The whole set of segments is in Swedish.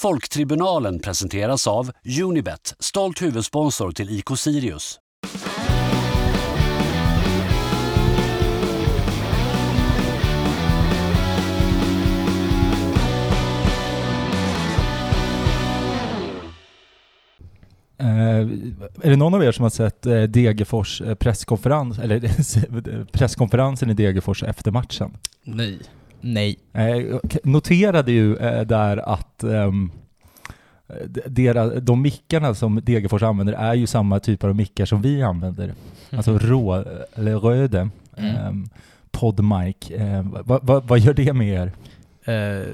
Folktribunalen presenteras av Unibet, stolt huvudsponsor till IK Sirius. Eh, är det någon av er som har sett eh, Degerfors eh, presskonferens, eller presskonferensen i Degerfors efter matchen? Nej. Nej. Eh, jag noterade ju eh, där att um, dera, de mickarna som Degerfors använder är ju samma typer av mickar som vi använder. Mm. Alltså rå, eller röde, mm. um, podmic. Uh, vad va, va gör det med er? Uh,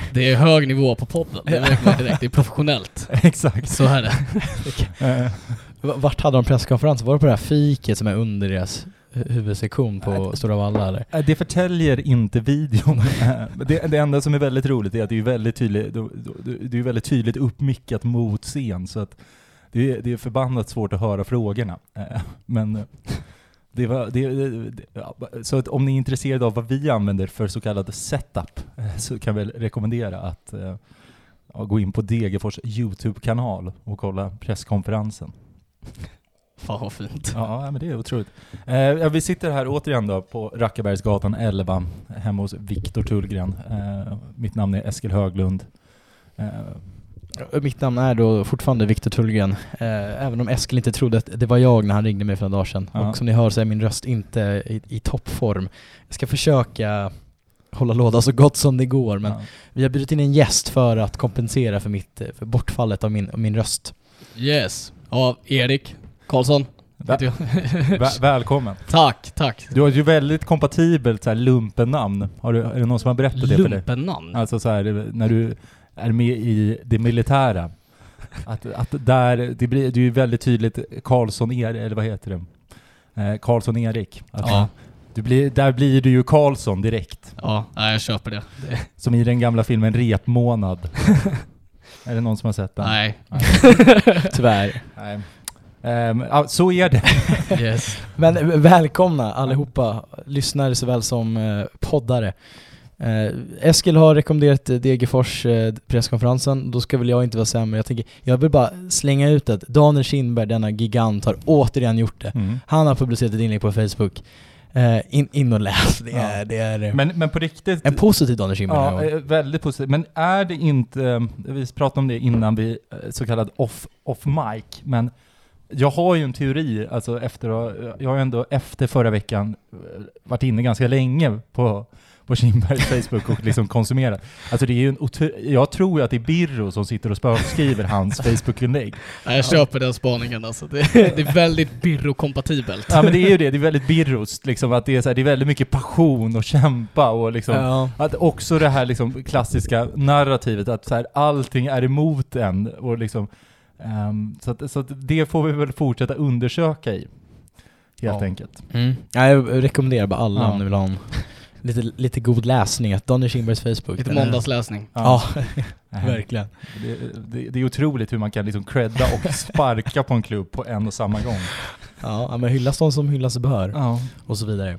det är hög nivå på podden, det märker man direkt. Det är professionellt. Exakt. Så är det. Vart hade de presskonferens? Var det på det här fiket som är under deras huvudsektion på Stora Valla eller? Det förtäljer inte videon. det, det enda som är väldigt roligt är att det är väldigt tydligt, det är väldigt tydligt uppmickat mot scen så att det är, det är förbannat svårt att höra frågorna. Men det var, det, det, så att om ni är intresserade av vad vi använder för så kallad setup så kan vi rekommendera att ja, gå in på Degerfors YouTube-kanal och kolla presskonferensen. Fan vad fint. Ja, men det är otroligt. Eh, vi sitter här återigen då på Rackabergsgatan 11, hemma hos Viktor Tullgren. Eh, mitt namn är Eskil Höglund. Eh, mitt namn är då fortfarande Viktor Tullgren, eh, även om Eskil inte trodde att det var jag när han ringde mig för några dagar sedan. Ja. Och som ni hör så är min röst inte i, i toppform. Jag ska försöka hålla låda så gott som det går, men ja. vi har bjudit in en gäst för att kompensera för, mitt, för bortfallet av min, av min röst. Yes. Ja, Erik Karlsson. Väl välkommen. Tack, tack. Du har ju väldigt kompatibelt så här lumpennamn. Har du, är det någon som har berättat det för dig? Lumpennamn? Alltså så här, när du är med i det militära. Att, att där, det blir det är ju väldigt tydligt Karlsson Erik, eller vad heter det? Eh, Karlsson Erik. Ja. Du blir, där blir du ju Karlsson direkt. Ja, jag köper det. Som i den gamla filmen Repmånad. är det någon som har sett den? Nej. Nej. Tyvärr. Nej. Um, ja, så är det. yes. Men välkomna allihopa, lyssnare såväl som uh, poddare. Uh, Eskil har rekommenderat Degerfors uh, presskonferensen, då ska väl jag inte vara sämre. Jag tänker, jag vill bara slänga ut att Daniel Kindberg, denna gigant, har återigen gjort det. Mm. Han har publicerat ett inlägg på Facebook. Uh, in, in och läs, det är, ja. det är men, men på riktigt... En positiv Daniel Kindberg. Ja, väldigt positiv. Men är det inte, vi pratade om det innan vi, så kallad off, off mic, men jag har ju en teori, alltså efter, jag har ju ändå efter förra veckan eh, varit inne ganska länge på, på Kindbergs Facebook och liksom konsumerat. Alltså det är ju en jag tror ju att det är Birro som sitter och spökskriver hans Facebook-inlägg. Ja, jag köper den spaningen alltså. Det är, det är väldigt Birro-kompatibelt. Ja men det är ju det, det är väldigt Birrost, liksom att det är, så här, det är väldigt mycket passion och kämpa och liksom, ja. att också det här liksom klassiska narrativet att så här, allting är emot en och liksom Um, så, att, så att det får vi väl fortsätta undersöka i, helt ja. enkelt. Mm. Ja, jag rekommenderar bara alla ja. om ni vill ha en lite, lite god läsning, att Daniel Kindbergs Facebook. Lite måndagsläsning. Ja, verkligen. Det, det, det, är otroligt hur man kan liksom credda och sparka på en klubb på en och samma gång. Ja, men hyllas de som hyllas bör, ja. och så vidare.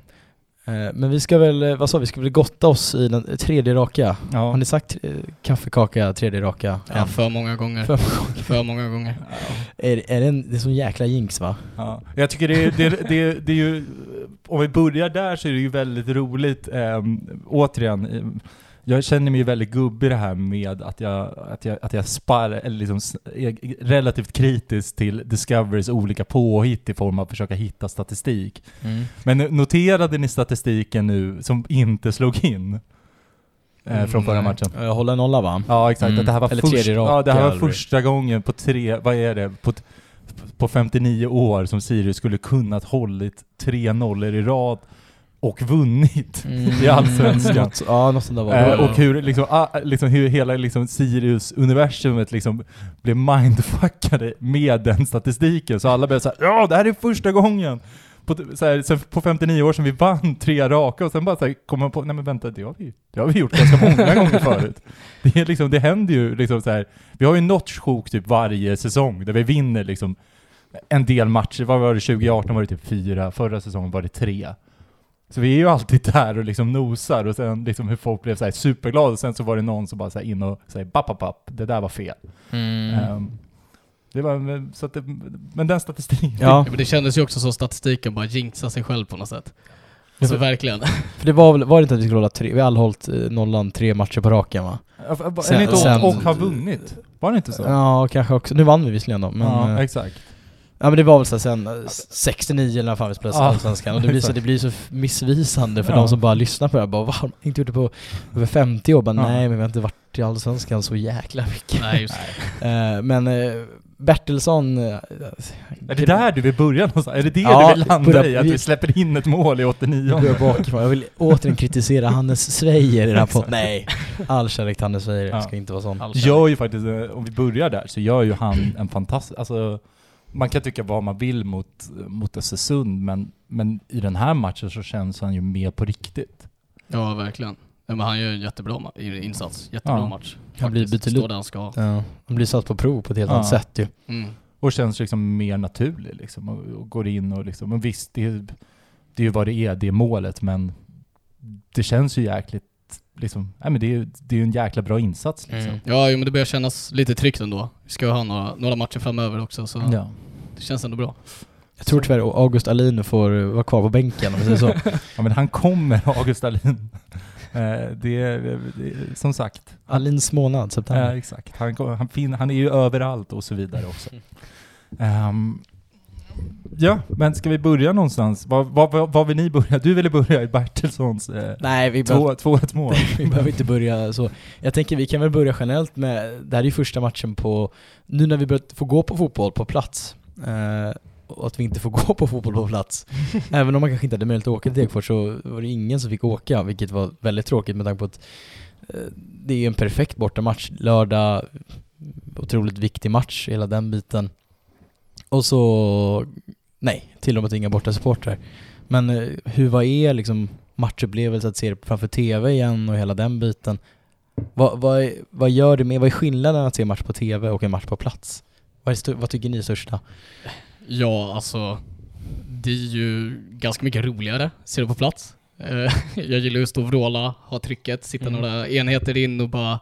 Eh, men vi ska väl, eh, vad sa vi, ska väl gotta oss i den tredje raka? Ja. Har ni sagt eh, kaffekaka tredje raka? Ja, för många gånger. För många gånger. för många gånger. Ja. Är, är det en det är sån jäkla jinx va? Ja. Jag tycker det är, det, det, det är ju, om vi börjar där så är det ju väldigt roligt, ähm, återigen, jag känner mig ju väldigt gubbig det här med att jag, att jag, att jag spar, eller liksom är relativt kritisk till Discoverys olika påhitt i form av att försöka hitta statistik. Mm. Men noterade ni statistiken nu som inte slog in? Eh, från förra matchen. Jag håller nolla va? Ja exakt, mm. det här var, Eller först, ja, det här var första gången på tre, vad är det, på, på 59 år som Sirius skulle kunnat hållit tre nollor i rad och vunnit mm. i Allsvenskan. ja, något sånt där var det. Eh, och hur, liksom, ah, liksom, hur hela liksom, Sirius-universumet liksom, blev mindfuckade med den statistiken. Så alla började såhär, ja det här är första gången! På, så här, sen på 59 år sedan vi vann tre raka och sen bara så kom man på, nej men vänta, det har vi, det har vi gjort ganska många gånger förut. Det, är liksom, det händer ju liksom så här, vi har ju något sjok typ varje säsong där vi vinner liksom en del matcher. Vad var det 2018 var det typ fyra, förra säsongen var det tre. Så vi är ju alltid där och liksom nosar och sen liksom hur folk blev så här superglada och sen så var det någon som bara så här in och säger bapp, bapp, bapp, det där var fel. Mm. Ehm, det var, så att det, men den statistiken. Ja, men det kändes ju också som statistiken bara jinxar sig själv på något sätt. Alltså verkligen. för det var väl, var det inte att vi skulle hålla tre, vi har alla hållit eh, nollan tre matcher på raken va? Är Sen- det inte sen- och, och har vunnit? Var det inte så? Ja, kanske också. Nu vann vi visserligen då, men... ja, eh, exakt. Ja men det var väl så sen eh, 69 eller när fan vi spelade Ja, Allsvenskan och det blir så, det blir så missvisande för Ja. de som bara lyssnar på det här. Bara, "Va, har de inte gjort det på över 50 år? Bara, Ja. Nej men vi har inte varit i Allsvenskan så jäkla mycket. Nej, just Eh, men eh, Bertilsson... eh, Är det där du vill börja någonstans? Är det det Ja, du vill landa börja- i? Att vi släpper in ett mål i 89 Jag bakifrån. Jag vill återigen kritisera Hannes Sveijer i den här podden. Nej, all kärlek till Hannes Sveijer. Ja. ska inte vara sån. Gör ju faktiskt, eh, om vi börjar där, så gör ju han en fantastisk, alltså man kan tycka vad man vill mot, mot Östersund, men, men i den här matchen så känns han ju mer på riktigt. Ja, verkligen. Men han gör en jättebra insats. Jättebra Ja. match. Han blir betydligt- där han ska. Ja, han blir satt på prov på ett helt Ja. annat sätt ju. Mm. Och känns liksom mer naturlig liksom, och, och går in och liksom, och visst, det, är- det är ju vad det är, det är målet, men det känns ju jäkligt, liksom, nej men det är det är ju en jäkla bra insats liksom. Mm. Ja, jo, men det börjar kännas lite tryggt ändå. Vi ska ju ha några, några matcher framöver också, så Ja. det känns ändå bra. Jag tror tyvärr August Alin får vara kvar på bänken om vi säger så. ja men han kommer, August Dahlin. Eh, det, är- som sagt, Alins månad, Ja, september. exakt. Han, han, han är ju överallt och så vidare också. Ehm, ja, men ska vi börja någonstans? Var, var, var, vill ni börja? Du ville börja i Bertilssons eh, Nej, vi behöver, 2-1 mål. vi behöver inte börja så. Jag tänker vi kan väl börja generellt med, det här är ju första matchen på, nu när vi börjat få gå på fotboll på plats, eh, och att vi inte får gå på fotboll på plats. Även om man kanske inte hade möjlighet att åka till Degerfors så var det ingen som fick åka, vilket var väldigt tråkigt med tanke på att eh, det är en perfekt bortamatch. Lördag, otroligt viktig match, hela den biten. Och så, nej, till och med inga borta supportrar. Men eh, hur, vad är liksom matchupplevelse att se det framför TV igen och hela den biten? Vad, vad, vad gör det med, vad är skillnaden att se match på TV och en match på plats? Vad, är vad tycker ni är största? Ja, alltså det är ju ganska mycket roligare, ser du på plats. Eh, jag gillar ju att stå och vråla, ha trycket, sitta Mm. några enheter in och bara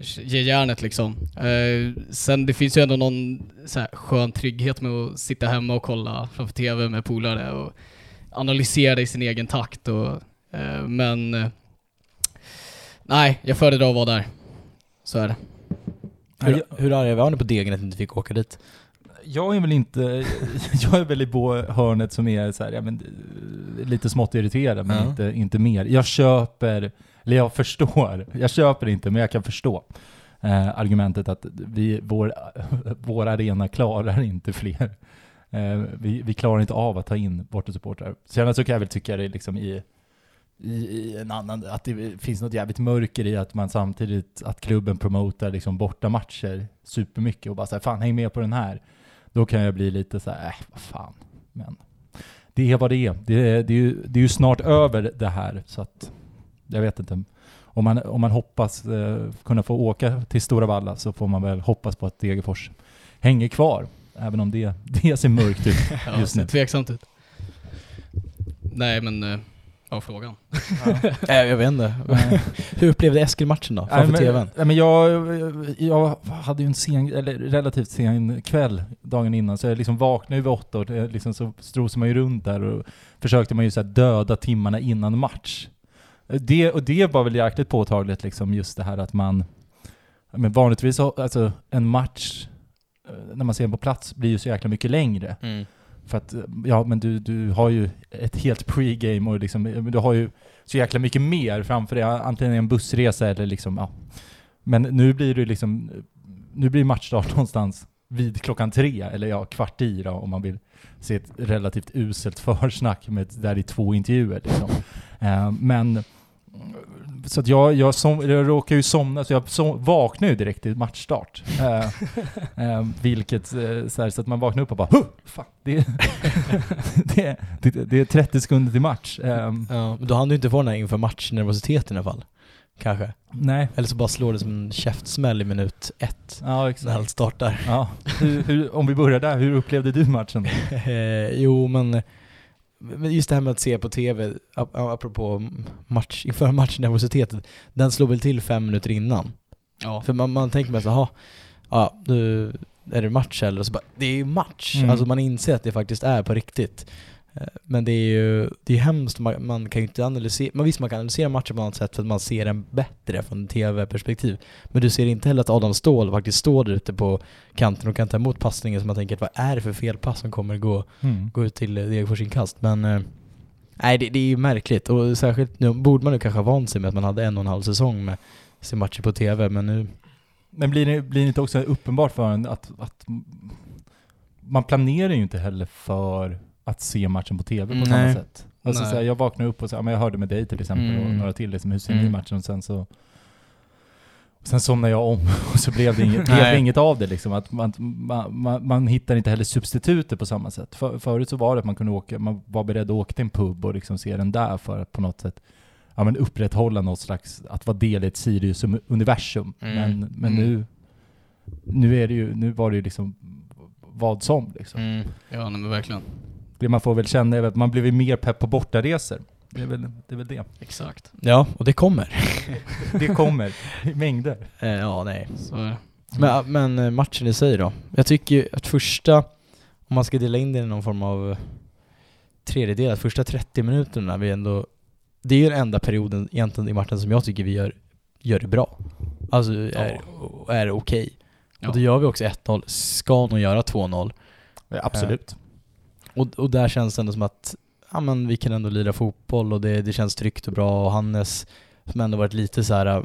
ge järnet liksom. Eh, sen det finns ju ändå någon så här skön trygghet med att sitta hemma och kolla framför TV med polare och analysera i sin egen takt och eh, men eh, nej, jag föredrar att vara där. Så är det. Hur, hur arga var ni på Degen att ni inte fick åka dit? Jag är väl inte, jag är väl i på hörnet som är så här, ja, men, eh, lite smått irriterad men Ja. inte, inte mer. Jag köper, eller jag förstår, jag köper inte men jag kan förstå eh, argumentet att vi, vår, vår arena klarar inte fler. Eh, vi, vi klarar inte av att ta in bortasupportrar. Sen så kan jag väl tycka det liksom i, i, i en annan, att det finns något jävligt mörker i att man samtidigt, att klubben promotar liksom bortamatcher supermycket och bara säger fan häng med på den här. Då kan jag bli lite så här, äh, vad fan. Men det är vad det är. Det det är, ju, det är ju snart över det här, så att jag vet inte. Om man, om man hoppas eh, kunna få åka till Stora Valla så får man väl hoppas på att Degerfors hänger kvar. Även om det, det ser mörkt ut. Ja, Just ser nu. tveksamt ut. Nej men, eh, ja frågan. Äh, jag vet inte. hur upplevde Eskil matchen då? Nej, Framför men, TVn? nej, men jag, jag hade ju en sen, eller relativt sen kväll dagen innan, så jag liksom vaknade ju vid åtta och det liksom så strosade man ju runt där och försökte man ju så här döda timmarna innan match. Det, och det var väl jäkligt påtagligt liksom just det här att man, men vanligtvis så- alltså en match, eh, när man ser den på plats, blir ju så jäkla mycket längre. Mm. För att, ja men du, du har ju ett helt pregame och liksom, men du har ju så jäkla mycket mer framför dig, antingen en bussresa eller liksom, ja. Men nu blir det liksom, nu blir matchstart någonstans vid klockan tre, eller ja, kvart i då, om man vill se ett relativt uselt försnack med där i två intervjuer liksom. Eh, men så att jag, jag, som, jag råkar ju somna, så jag som, vaknar ju direkt i matchstart. Eh, eh, vilket, eh, så, här, så att man vaknar upp och bara huh, fan, det, det, det, det är 30 sekunder till match. Eh, Ja, då hann du inte få den här inför matchnervositeten i alla fall. Kanske. nej, Eller så bara slår det som en käftsmäll i minut ett. ja När allt startar. Ja. Hur, hur, om vi börjar där, hur upplevde du matchen? Eh, jo men men just det här med att se på TV, ap- apropå match, inför matchnervositeten, den slår väl till fem minuter innan. Ja. För man, man tänker med sig, jaha, ja, nu är det match eller? Och så bara, det är ju match! Mm. Alltså man inser att det faktiskt är på riktigt. Eh, Men det är ju det är hemskt, man, man kan ju inte analysera, man visst man kan analysera matchen på något sätt för att man ser den bättre från tv-perspektiv. Men du ser inte heller att Adam Ståhl faktiskt står där ute på kanten och kan ta emot passningen så man tänker, vad är det för fel pass som kommer gå, Mm. gå ut till eh, Degerfors inkast? Men eh, nej, det, det är ju märkligt och särskilt nu borde man nu kanske ha vant sig med att man hade en och en halv säsong med se matcher på tv, men nu Men blir det, blir det inte också uppenbart för en att, att man planerar ju inte heller för att se matchen på TV på Nej. samma sätt. Alltså Nej. så här, jag vaknar upp och så, ja, men jag hörde med dig till exempel och Mm. några till, liksom, hur ser ni Mm. matchen? Och sen så Sen somnar jag om och så blev det inget, blev det Nej. inget av det liksom. Att man, man, man, man hittar inte heller substituter på samma sätt. För, förut så var det att man kunde åka, man var beredd att åka till en pub och liksom se den där för att på något sätt ja, men upprätthålla något slags, att vara del i ett Sirius-universum. Mm. Men, men Mm. nu, nu är det ju, nu var det ju liksom vad som liksom. mm. Ja, nej, men verkligen. Det man får väl känna är att man blir mer pepp på bortaresor. Det är väl det. Är väl det. Exakt. Ja, och det kommer. det kommer i mängder. Eh, ja, nej. Så det. Men, men eh, matchen i sig då? Jag tycker ju att första, om man ska dela in det i någon form av tredjedel, att första 30 minuterna vi ändå, det är ju den enda perioden egentligen i matchen som jag tycker vi gör, gör det bra. Alltså är, är okej. Ja. Och då gör vi också 1-0, ska nog göra 2-0. Ja, absolut. Och, och där känns det ändå som att ja, men vi kan ändå lira fotboll och det, det känns tryggt och bra och Hannes som ändå varit lite så här. äh,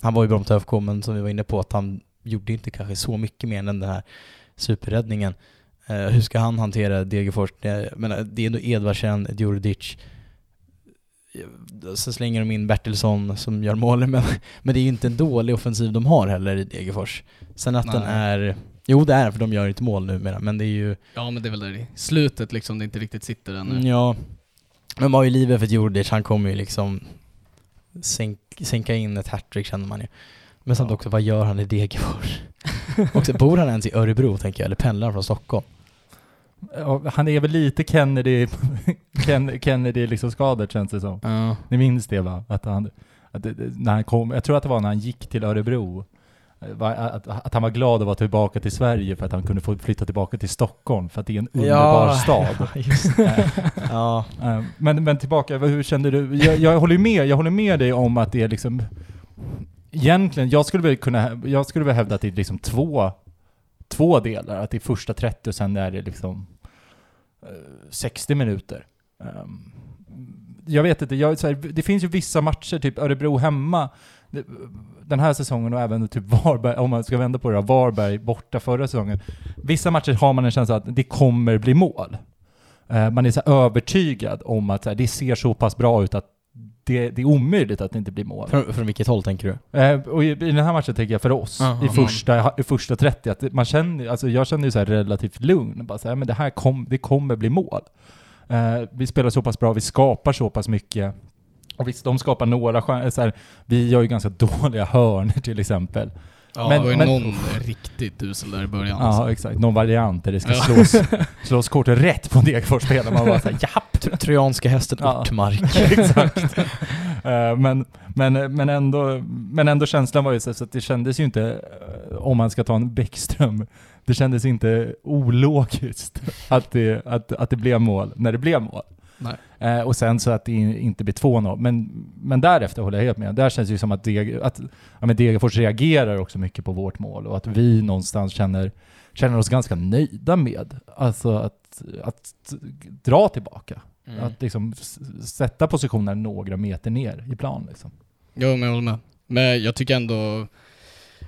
han var ju bra mot ÖFK men som vi var inne på att han gjorde inte kanske så mycket mer än den här superräddningen. Eh, hur ska han hantera Degerfors? Det, jag menar, det är ändå Edvardsen, Djurdjic. Sen slänger de in Bertilsson som gör målen men, men det är ju inte en dålig offensiv de har heller i Degerfors. Sen att den Nej. är, jo det är den för de gör inte mål numera men det är ju Ja, men det är väl där i slutet liksom det inte riktigt sitter ännu. Mm, Ja. Men man har ju livet för Djurdjic, han kommer ju liksom sänk, sänka in ett hattrick känner man ju. Men samt Ja. också, vad gör han i Degerfors? också, bor han ens i Örebro tänker jag, eller pendlar han från Stockholm? Ja, han är väl lite Kennedy, Ken, Kennedy liksom skadad känns det som. Ja. Ni minns det va? Att han, att det, det- när han kom, jag tror att det var när han gick till Örebro. Eh, Att, att han var glad att vara tillbaka till Sverige för att han kunde få flytta tillbaka till Stockholm för att det är en underbar stad. just det. ja. Eh, Men, men tillbaka, hur kände du? Jag, jag, håller med, jag håller med dig om att det är liksom Egentligen, jag skulle väl kunna, jag skulle väl hävda att det är liksom två, två delar. Att det är första 30 och sen är det liksom eh, 60 minuter. Ehm, jag vet inte, jag, här, det finns ju vissa matcher, typ Örebro hemma, den här säsongen och även typ Varberg, om man ska vända på det då, Varberg borta förra säsongen. Vissa matcher har man en känsla att det kommer bli mål. Eh, man är så övertygad om att det ser så pass bra ut att det, det är omöjligt att det inte blir mål. Från, från vilket håll tänker du? Eh, och i, i den här matchen tänker jag för oss, Aha. i, första, i första 30, att man känner, alltså jag känner ju så här relativt lugn. Bara så här, men det här kom, det kommer bli mål. Eh, vi spelar så pass bra, vi skapar så pass mycket. Och visst, de skapar några chanser. Så här, vi gör ju ganska dåliga hörnor till exempel. Ja, Men- det var ju men- någon riktigt usel där i början. Ja, alltså. exakt. Någon variant där det ska Ja. slås, slås kort rätt på Degerfors-spelare. Man bara såhär, japp! Tro- Trojanska hästen Ja. Ortmark. Exakt. Eh, men, men, men, ändå, men ändå känslan var ju så så att det kändes ju inte, eh, om man ska ta en Bäckström, det kändes inte ologiskt att det, att, att det blev mål när det blev mål. Eh, och sen så att det inte blir 2-0. Men, men därefter håller jag helt med. Där känns det ju som att, Deg, att ja, Degerfors reagerar också mycket på vårt mål och att vi någonstans känner, känner oss ganska nöjda med alltså att, att dra tillbaka. Mm. Att liksom sätta positionen några meter ner i plan liksom. Jo, men jag håller med. Men jag tycker ändå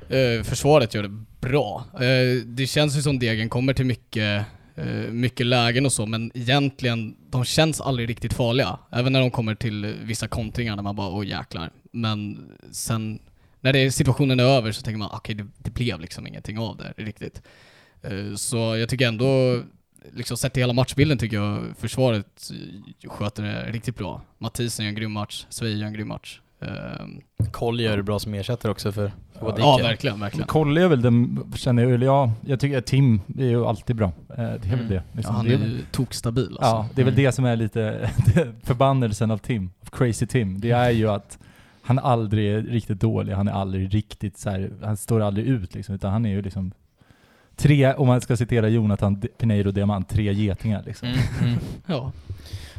eh, försvaret gör det bra. Eh, det känns ju som Degen kommer till mycket, Eh, mycket lägen och så, men egentligen, de känns aldrig riktigt farliga. Även när de kommer till vissa kontringar där man bara åh jäklar. Men sen, när det, situationen är över så tänker man okej, det, det blev liksom ingenting av det riktigt. Eh, så jag tycker ändå, liksom sett till hela matchbilden tycker jag försvaret sköter det riktigt bra. Mathisen gör en grym match, Svej gör en grym match. Ehm, Koll gör det bra som ersättare också för Wadike. ja, verkligen, verkligen. Kolle är väl den, känner jag, eller ja, jag tycker att Tim är ju alltid bra. Eh, Det är väl Mm. det. Ja, liksom. han det är är ju tokstabil alltså. ja, det är väl Mm. det som är lite förbannelsen av Tim, av Crazy Tim. Det är ju att han aldrig är riktigt dålig, han är aldrig riktigt så här, han står aldrig ut liksom, utan han är ju liksom tre, om man ska citera Jonathan Pineiro Diamant, tre getingar liksom. Mm, mm. Ja.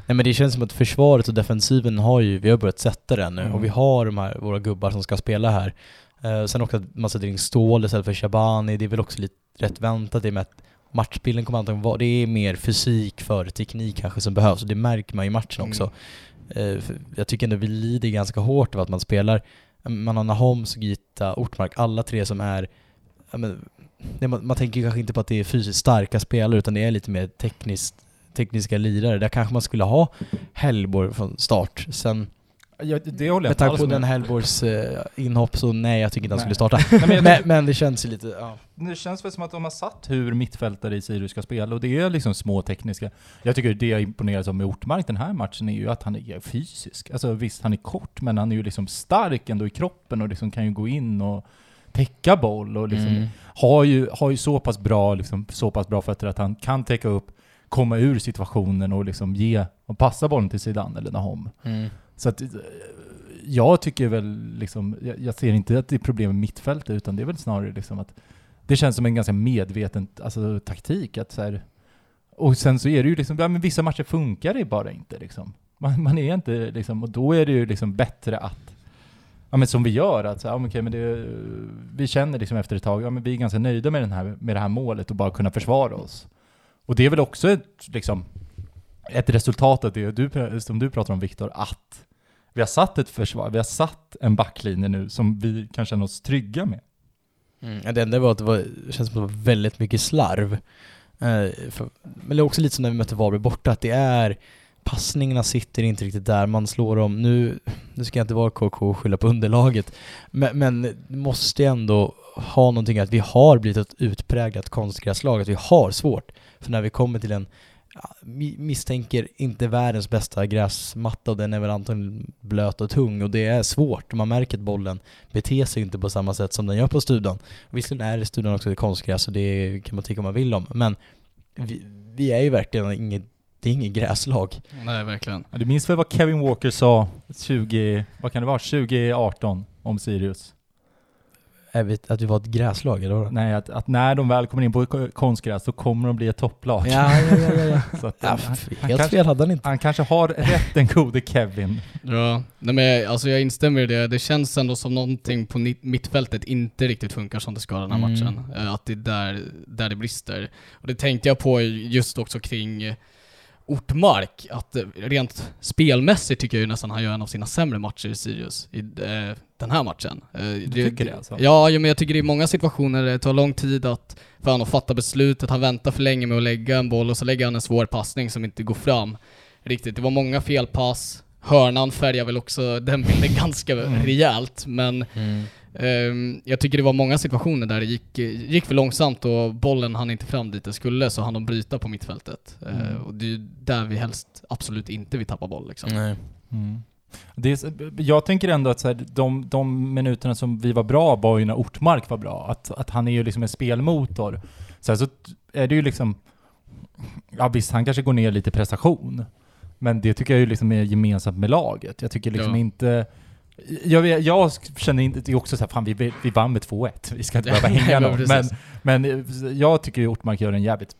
Nej men det känns som att försvaret och defensiven har ju, vi har börjat sätta den nu Mm. och vi har de här, våra gubbar som ska spela här. Eh, sen också att man sätter in Ståhl istället för Shabani, det är väl också lite rätt väntat i och med att matchbilden kommer antagligen vara, det är mer fysik för teknik kanske som behövs och det märker man i matchen Mm. också. Eh, för jag tycker ändå vi lider ganska hårt av att man spelar, man har Nahoms, Gita, Ortmark, alla tre som är, men, man, man tänker kanske inte på att det är fysiskt starka spelare utan det är lite mer tekniskt, tekniska lirare. Där kanske man skulle ha Hellborg från start. Sen Ja, det håller jag med tanke på den Hellborgs eh, inhopp så nej, jag tycker inte han skulle starta. Nej, men men, men det känns ju lite, ja. Det känns väl som att de har satt hur mittfältare i Sirius ska spela och det är liksom små tekniska. Jag tycker det jag imponeras av med Ortmark den här matchen är ju att han är fysisk. Alltså visst, han är kort men han är ju liksom stark ändå i kroppen och liksom kan ju gå in och täcka boll och liksom Mm. har, ju, har ju så pass bra, liksom, så pass bra fötter att han kan täcka upp, komma ur situationen och liksom ge och passa bollen till sidan eller Nahom. Mm. Så att eh, jag tycker väl liksom, jag, jag ser inte att det är problem med mittfältet utan det är väl snarare liksom att det känns som en ganska medveten alltså, taktik att så här, och sen så är det ju liksom, ja, men vissa matcher funkar det bara inte liksom. Man, man är inte liksom, och då är det ju liksom bättre att Ja men som vi gör, att så, ja, okej, men det, vi känner liksom efter ett tag, ja men vi är ganska nöjda med, den här, med det här målet och bara kunna försvara oss. Och det är väl också ett, liksom, ett resultat av det du, som du pratar om Viktor, att vi har satt ett försvar, vi har satt en backlinje nu som vi kan känna oss trygga med. Mm. Det enda var att det, var, det känns som att det var väldigt mycket slarv. Eh, för, men det är också lite som när vi mötte Varberg borta, att det är passningarna sitter inte riktigt där, man slår dem. Nu, nu ska jag inte vara KK och skylla på underlaget, men, men det måste ändå ha någonting att vi har blivit ett utpräglat konstgräslag, att vi har svårt. För när vi kommer till en, misstänker inte världens bästa gräsmatta och den är väl antagligen blöt och tung och det är svårt. Man märker att bollen beter sig inte på samma sätt som den gör på studion. Visserligen är studion också ett konstgräs och det kan man tycka om man vill om, men vi, vi är ju verkligen inget, det är inget gräslag. Nej, verkligen. Du minns väl vad Kevin Walker sa 20, vad kan det vara, 2018 om Sirius? Vi, att vi var ett gräslag eller vadå? Nej, att, att när de väl kommer in på ko- konstgräs så kommer de bli ett topplag. Ja, ja, ja, ja. Så att, ja han, f- han, helt kanske, fel hade han inte. han kanske har rätt den gode Kevin. Ja, nej men alltså jag instämmer i det. Det känns ändå som någonting på mittfältet inte riktigt funkar som det ska den här Mm. matchen. Eh, Att det är där, där det brister. Och det tänkte jag på just också kring eh, Ortmark, att eh, rent spelmässigt tycker jag ju nästan han gör en av sina sämre matcher i Sirius i eh, den här matchen. Eh, Du tycker det alltså? Ja, men jag tycker det är många situationer det tar lång tid att för han att fatta beslutet, han väntar för länge med att lägga en boll och så lägger han en svår passning som inte går fram riktigt. Det var många felpass, hörnan färgar väl också den bilden ganska Mm. rejält, men Mm. Ehm, jag tycker det var många situationer där det gick, gick för långsamt och bollen hann inte fram dit det skulle, så hann de bryta på mittfältet. Eh, Mm. och det är ju där vi helst absolut inte vill tappa boll liksom. Nej. Mm. Det är, jag tänker ändå att så här, de, de minuterna som vi var bra var ju när Ortmark var bra. Att, att han är ju liksom en spelmotor. Sen så är det ju liksom... Ja visst, han kanske går ner lite i prestation. Men det tycker jag ju liksom är gemensamt med laget. Jag tycker liksom Ja. inte... Jag, jag känner inte, det är också så här, fan vi, vi vann med 2-1, vi ska inte behöva hänga Ja, någon. Men, men eh, jag tycker ju Ortmark gör en jävligt,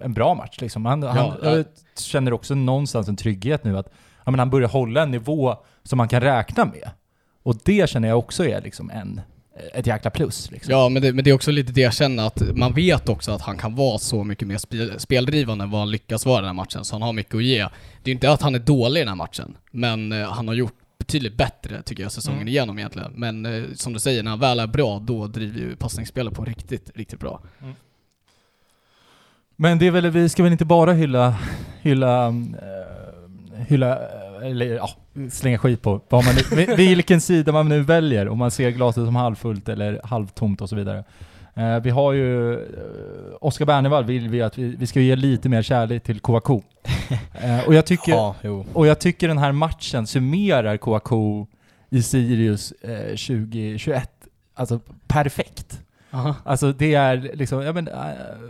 en bra match liksom. Han, han, Ja, ja. jag känner också någonstans en trygghet nu att ja, men han börjar hålla en nivå som man kan räkna med. Och det känner jag också är liksom en, ett jäkla plus. Liksom. Ja, men det, men det är också lite det jag känner att man vet också att han kan vara så mycket mer spel, speldrivande än vad han lyckas vara i den här matchen, så han har mycket att ge. Det är inte att han är dålig i den här matchen, men eh, han har gjort betydligt bättre tycker jag säsongen Mm. igenom egentligen. Men eh, som du säger, när han väl är bra, då driver ju passningsspelet på riktigt, riktigt bra. Men det är väl, vi ska väl inte bara hylla, hylla, eh, hylla, eh, eller ja, slänga skit på vad man vilken sida man nu väljer, om man ser glaset som halvfullt eller halvtomt och så vidare. Eh, vi har ju, eh, Oskar Bernevall vill vi att vi, vi ska ge lite mer kärlek till Kouakou. eh, och jag tycker, Ja, och jag tycker den här matchen summerar Kouakou i Sirius eh, 2021, alltså perfekt. Aha. Alltså det är liksom, ja men,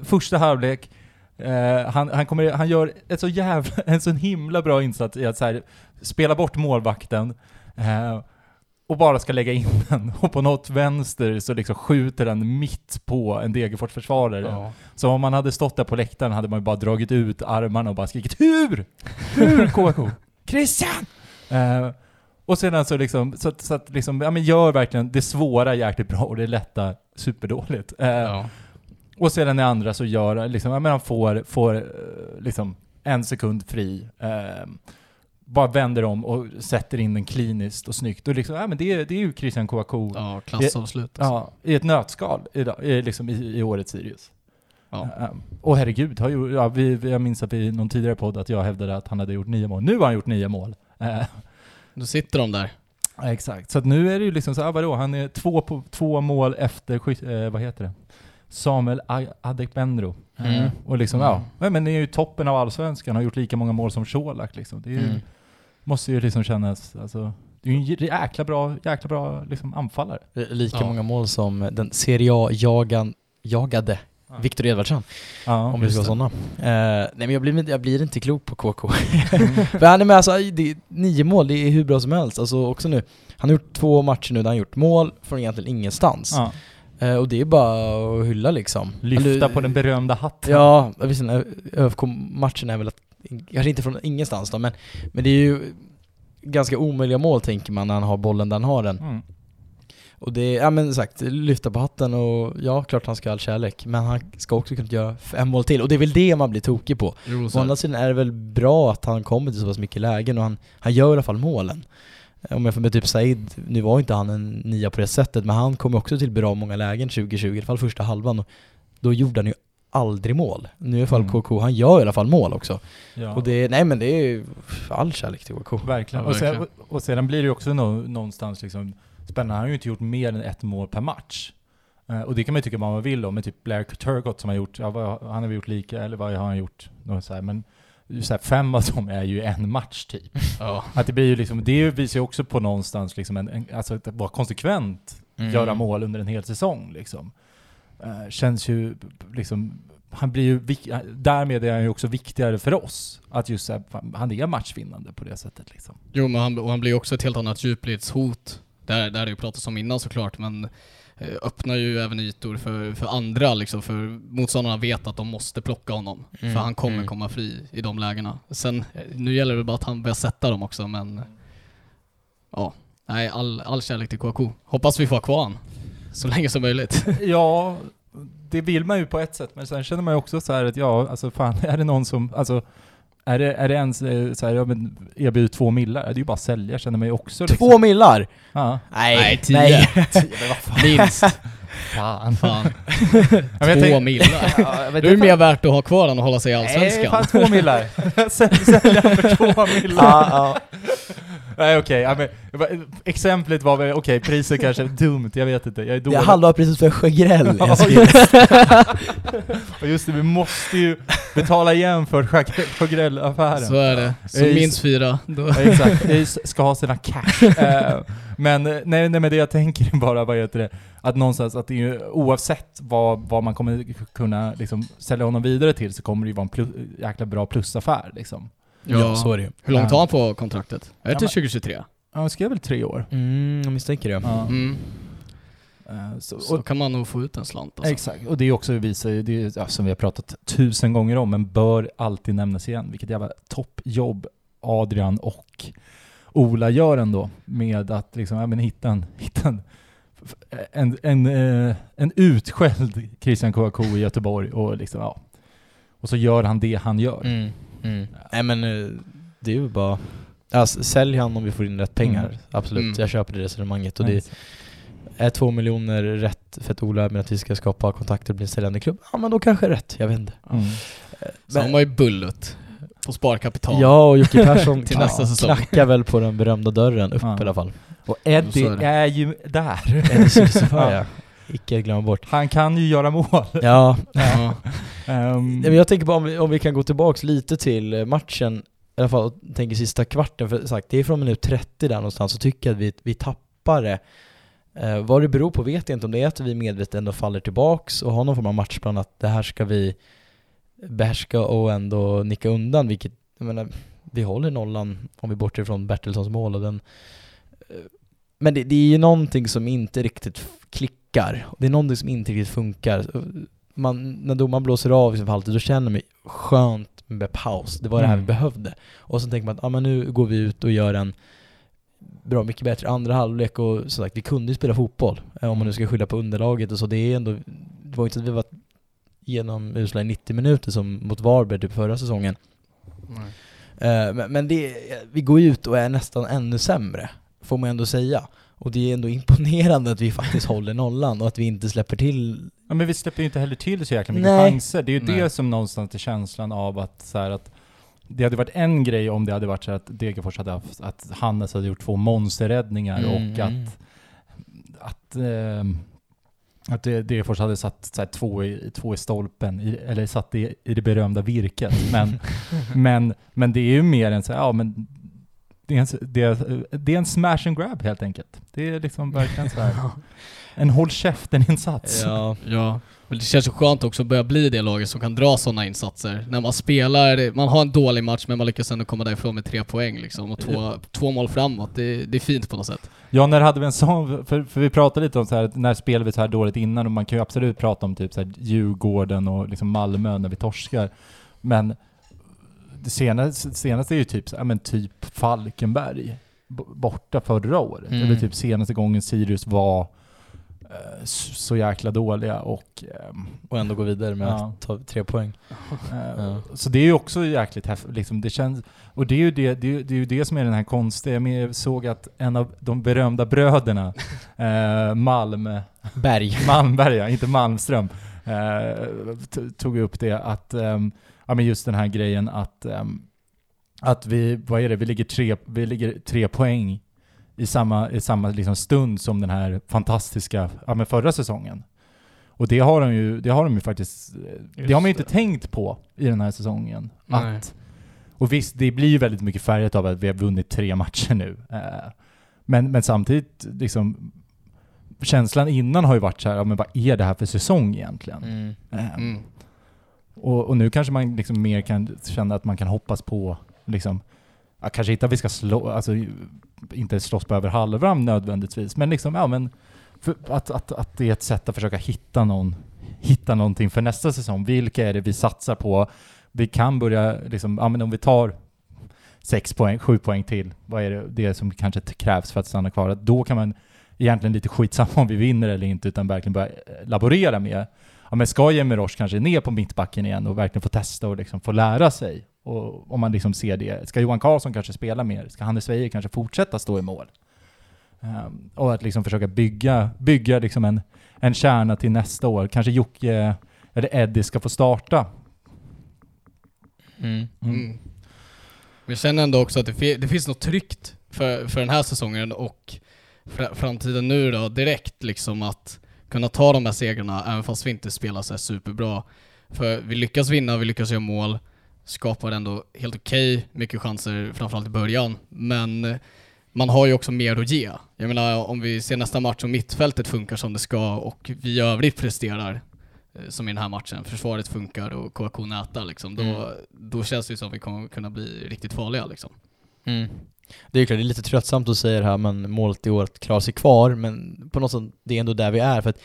första halvlek, eh, han, han, kommer, han gör ett så jävla, en så himla bra insats i att så här, spela bort målvakten, eh, och bara ska lägga in den, och på något vänster så liksom skjuter den mitt på en Degerfors-försvarare. Ja. Så om man hade stått där på läktaren hade man ju bara dragit ut armarna och bara skrikit HUR? HUR KK? Christian! Eh, och sedan så liksom, så så att liksom, ja men gör verkligen det svåra jäkligt bra och det lätta superdåligt. Eh, Ja. och sedan i andra så gör, liksom, ja men han får, får eh, liksom en sekund fri. Eh, bara vänder om och sätter in den kliniskt och snyggt. Och liksom, ja men det, är- det är ju Christian Kouakou. ja, klassavslut. alltså. Ja, i ett nötskal idag, i, liksom i, i årets Sirius. Ja. Um, och herregud, har ju, ja, vi, jag minns att vi i någon tidigare podd att jag hävdade att han hade gjort nio mål. Nu har han gjort nio mål. Då sitter de där. ja, exakt. Så att nu är det ju liksom så, ah, vadå, han är två, på, två mål efter, eh, vad heter det? Samuel Adekbenro. Mm. Och liksom, Mm. ja, ja, men det är ju toppen av allsvenskan, har gjort lika många mål som Colak liksom. Det är ju, Mm. Måste ju liksom kännas, alltså, det är ju en jäkla bra, jäkla bra liksom anfallare. Lika Ja. många mål som den Serie A-jagan, jagade Ja. Viktor Edvardsson, Ja, om vi ska vara sådana. Eh, nej men jag blir, jag blir inte klok på KK. För han är med, alltså, det, är nio mål, det är hur bra som helst. Alltså också nu, han har gjort två matcher nu där han gjort mål från egentligen ingenstans. Ja. Eh, och det är bara att hylla liksom. Lyfta Eller- på den berömda hatten. Ja, visst, ÖFK-matchen är väl att, kanske inte från ingenstans då, men, men det är ju ganska omöjliga mål tänker man när han har bollen där han har den. Mm. Och det är, ja men sagt, lyfta på hatten och ja, klart han ska ha all kärlek, men han ska också kunna göra fem mål till, och det är väl det man blir tokig på. Jo, Å andra sidan är det väl bra att han kommer till så pass mycket lägen och han, han gör i alla fall målen. Om jag får med typ Said, nu var inte han en nia på det sättet, men han kom också till bra många lägen 2020, i alla fall första halvan. Och då gjorde han ju aldrig mål. Nu i alla fall Mm. KK, han gör i alla fall mål också. Ja. Och det, nej men det är ju all kärlek till KK. Verkligen. Och, sen, och sedan blir det ju också nå, någonstans liksom spännande. Han har ju inte gjort mer än ett mål per match. Eh, och det kan man ju tycka vad man vill om, med typ Blair Turgott som har gjort, ja, vad, han har väl gjort lika, eller vad har han gjort? Så här, men så här, fem av dem är ju en match typ. Ja. Att det blir ju liksom, det visar ju också på någonstans liksom en, en alltså att vara konsekvent, Mm. göra mål under en hel säsong liksom. Eh, känns ju liksom, han blir ju, därmed är han ju också viktigare för oss. Att just här, han är matchvinnande på det sättet liksom. Jo, men han, och han blir också ett helt annat djupledshot. Där, där det ju pratats om innan såklart, men eh, öppnar ju även ytor för, för andra liksom, för motståndarna vet att de måste plocka honom. Mm, För han kommer mm. komma fri i de lägena. Sen, eh, nu gäller det bara att han börjar sätta dem också, men ja. Nej, all, all kärlek till KK. Hoppas vi får ha kvar han. Så länge som möjligt. Ja, det vill man ju på ett sätt, men sen känner man ju också så här att ja, alltså fan, är det någon som, alltså är det, är det ens eh, så här, ja men erbjuder två millar, det är ju bara att sälja känner man ju också liksom. Två millar! Ja. Nej, Nej, tio. nej. men vad fan. Minst. fan. Fan. Två millar. Ja, Då är det inte, mer värt att ha kvar den och hålla sig i Nej, Allsvenskan. fan två millar. Sälj- Sälja för två millar. Ja, ja. Nej okej, ja, men, exemplet var väl, okej priset kanske är dumt, jag vet inte, jag är Det dålig. är halva priset för just, och just det, vi måste ju betala igen för Sjögrell-affären. Så är det. Är- minst fyra. Då. Ja, exakt, jag ska ha sina cash. Eh, men eh, nej, nej men det jag tänker är bara, vad heter det, att någonstans att det ju, oavsett vad, vad man kommer kunna liksom, sälja honom vidare till så kommer det ju vara en plus, jäkla bra plusaffär liksom. Ja, så är det ju. Hur långt har han på kontraktet? Är det Ja, till men- 2023? Ja, han skrev väl tre år? Mm, jag misstänker det. Ja. Mm. Eh, så, Så och, kan man nog få ut en slant alltså. Exakt, och det är också visar ju, det är, ja, som vi har pratat tusen gånger om, men bör alltid nämnas igen. Vilket jävla toppjobb Adrian och Ola gör ändå med att liksom, ja, men hitta en, hitta en, en, en, eh, en utskälld Christian Kouakou i Göteborg och liksom, ja. Och så gör han det han gör. Mm. Mm. Nej men eh, det är ju bara... Alltså, sälj han om vi får in rätt pengar. Mm. Absolut, Mm. jag köper det resonemanget. Och det är två miljoner rätt för att Ola med att vi ska skapa kontakter och bli en säljande klubb. Ja men då kanske rätt, jag vet inte. Mm. Så han var ju bullet på sparkapital. Ja, och Jocke Persson Till nästa säsong. knackar väl på den berömda dörren upp Ja. i alla fall. Och Eddie är det. är ju där. Eddie Silsify, Ja. Icke glömma bort. Han kan ju göra mål. Ja, Ja. Men jag tänker bara om vi, om vi kan gå tillbaks lite till eh, matchen i alla fall tänker sista kvarten, för sagt, det är från minut 30 där någonstans, så tycker jag att vi, vi tappar det. Eh, vad det beror på vet jag inte, om det är att vi medvetet ändå faller tillbaks och har någon form av matchplan att det här ska vi behärska och ändå nicka undan, vilket, jag menar, vi håller nollan om vi bortser från Bertilssons mål och den eh, men det, det är ju någonting som inte riktigt klickar. Det är någonting som inte riktigt funkar. Man, när domaren blåser av i sin halvtid, då känner man skönt med paus. Det var det här vi Mm. behövde. Och så tänker man att ah, men nu går vi ut och gör en bra mycket bättre andra halvlek och som sagt, vi kunde ju spela fotboll. eh, Om man nu ska skylla på underlaget och så. Det är ändå, det var inte att vi var genom usla i 90 minuter som mot Varberg typ förra säsongen. Men, men det, vi går ju ut och är nästan ännu sämre, får man ändå säga. Och det är ändå imponerande att vi faktiskt håller nollan och att vi inte släpper till Ja, men vi släpper ju inte heller till så jäkla mycket Nej. chanser. Det är ju Nej. det som någonstans är känslan av att så här att det hade varit en grej om det hade varit så att Degerfors hade haft, att Hannes hade gjort två monsterräddningar Mm, och att, att, ehm, att Degerfors hade satt så här, två, i, två i stolpen, i, eller satt det i det berömda virket. Men, men, men det är ju mer än så här, ja men det är, en, det, är, det är en smash and grab helt enkelt. Det är liksom verkligen så här en håll käften-insats. Ja, Ja, men det känns ju skönt också att börja bli det laget som kan dra sådana insatser. När man spelar, man har en dålig match men man lyckas ändå komma därifrån med tre poäng liksom och två, två mål framåt. Det, det är fint på något sätt. Ja, när hade vi en sån, för, för vi pratade lite om så här, när spelade vi så här dåligt innan och man kan ju absolut prata om typ så här Djurgården och liksom Malmö när vi torskar. Men det senaste, senaste är ju typ, ja men typ Falkenberg borta förra året. Mm. Eller typ senaste gången Sirius var eh, så jäkla dåliga och ehm, och ändå gå vidare med Ja. att ta tre poäng. Eh, Ja. Så det är ju också jäkligt häftigt, liksom, det känns, och det är ju det, det, är, det är ju det som är den här konstiga, jag såg att en av de berömda bröderna, eh, Malm, Berg. Malmberg, ja, inte Malmström, eh, tog upp det att, ehm, ja men just den här grejen att, ehm, att vi, vad är det, vi ligger tre, vi ligger tre poäng i samma, i samma liksom stund som den här fantastiska, ja men förra säsongen. Och det har de ju, det har de ju faktiskt, det har man ju inte det. tänkt på i den här säsongen. Nej. Att, och visst, det blir ju väldigt mycket färgat av att vi har vunnit tre matcher nu. Eh, men, men samtidigt, liksom, känslan innan har ju varit så här, ja, men vad är det här för säsong egentligen? Mm. Eh, Mm och, och nu kanske man liksom mer kan känna att man kan hoppas på, liksom, ja, kanske inte att vi ska slå, alltså inte slåss på över halvram nödvändigtvis, men liksom, ja men, för att, att, att det är ett sätt att försöka hitta någon, hitta någonting för nästa säsong. Vilka är det vi satsar på? Vi kan börja, liksom, ja men om vi tar sex poäng, sju poäng till, vad är det, det som kanske krävs för att stanna kvar? Då kan man egentligen lite skitsamma om vi vinner eller inte, utan verkligen börja laborera med ja, men ska Jemirosh kanske ner på mittbacken igen och verkligen få testa och liksom få lära sig? Och om man liksom ser det, ska Johan Karlsson kanske spela mer? Ska Hannes Weijer kanske fortsätta stå i mål? Ehm, och att liksom försöka bygga, bygga liksom en, en kärna till nästa år. Kanske Jocke eller Eddie ska få starta. Mm. Mm. Men jag känner ändå också att det, det finns något tryggt för, för den här säsongen och fr- framtiden nu då, direkt liksom att kunna ta de här segrarna även fast vi inte spelar så superbra. För vi lyckas vinna, vi lyckas göra mål, skapar ändå helt okej mycket chanser, framförallt i början. Men eh, man har ju också mer att ge. Jag menar om vi ser nästa match och mittfältet funkar som det ska och vi i övrigt presterar eh, som i den här matchen, försvaret funkar och KK nätar liksom, då, Mm. då känns det ju som att vi kommer kunna bli riktigt farliga liksom. Mm. Det är klart, det är lite tröttsamt att säga det här, men målet i år att klara sig kvar, men på något sätt, det är ändå där vi är, för att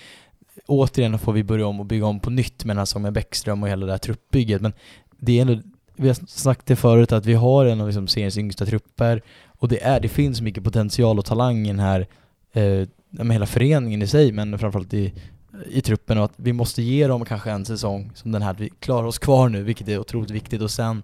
återigen får vi börja om och bygga om på nytt med den här säsongen med Bäckström och hela det här truppbygget, men det är ändå, vi har sagt det förut, att vi har en av liksom seriens yngsta trupper, och det, är, det finns mycket potential och talang i den här, eh, med hela föreningen i sig, men framförallt i, i truppen, och att vi måste ge dem kanske en säsong som den här, att vi klarar oss kvar nu, vilket är otroligt viktigt, och sen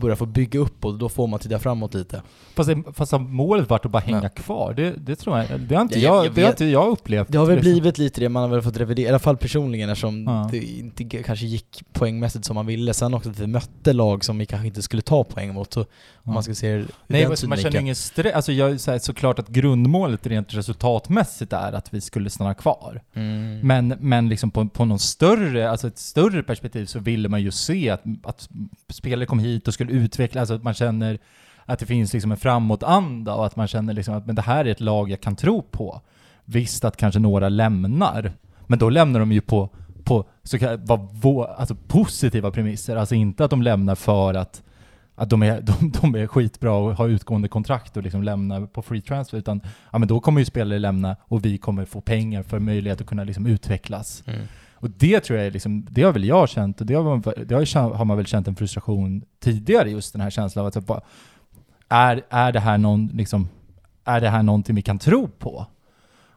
börja få bygga upp och då får man titta framåt lite. Fast, det, fast målet varit att bara hänga Ja. kvar? Det, det tror jag, det har inte Ja, jag- jag, jag det har inte jag upplevt. Det har väl liksom. blivit lite det, man har väl fått revidera, i alla fall personligen eftersom Ja. det inte kanske gick poängmässigt som man ville. Sen också att vi mötte lag som vi kanske inte skulle ta poäng mot, så om Ja. man ska se det Nej, den man känner ingen stress. Alltså jag, så här, såklart att grundmålet rent resultatmässigt är att vi skulle stanna kvar. Mm. Men, men liksom på, på någon större, alltså ett större perspektiv så ville man ju se att, att spelare kom hit och skulle utveckla, alltså att man känner att det finns liksom en framåtanda och att man känner liksom att men det här är ett lag jag kan tro på. Visst att kanske några lämnar, men då lämnar de ju på, på så kallade, vad vå- alltså positiva premisser, alltså inte att de lämnar för att att de är, de, de är skitbra och har utgående kontrakt och liksom lämnar på free transfer, utan ja, men då kommer ju spelare lämna och vi kommer få pengar för möjlighet att kunna liksom utvecklas. Mm. Och det tror jag är liksom, det har väl jag känt, och det har man, det har, har man väl känt en frustration tidigare, just den här känslan av att bara, är, är det här någon, liksom, är det här någonting vi kan tro på?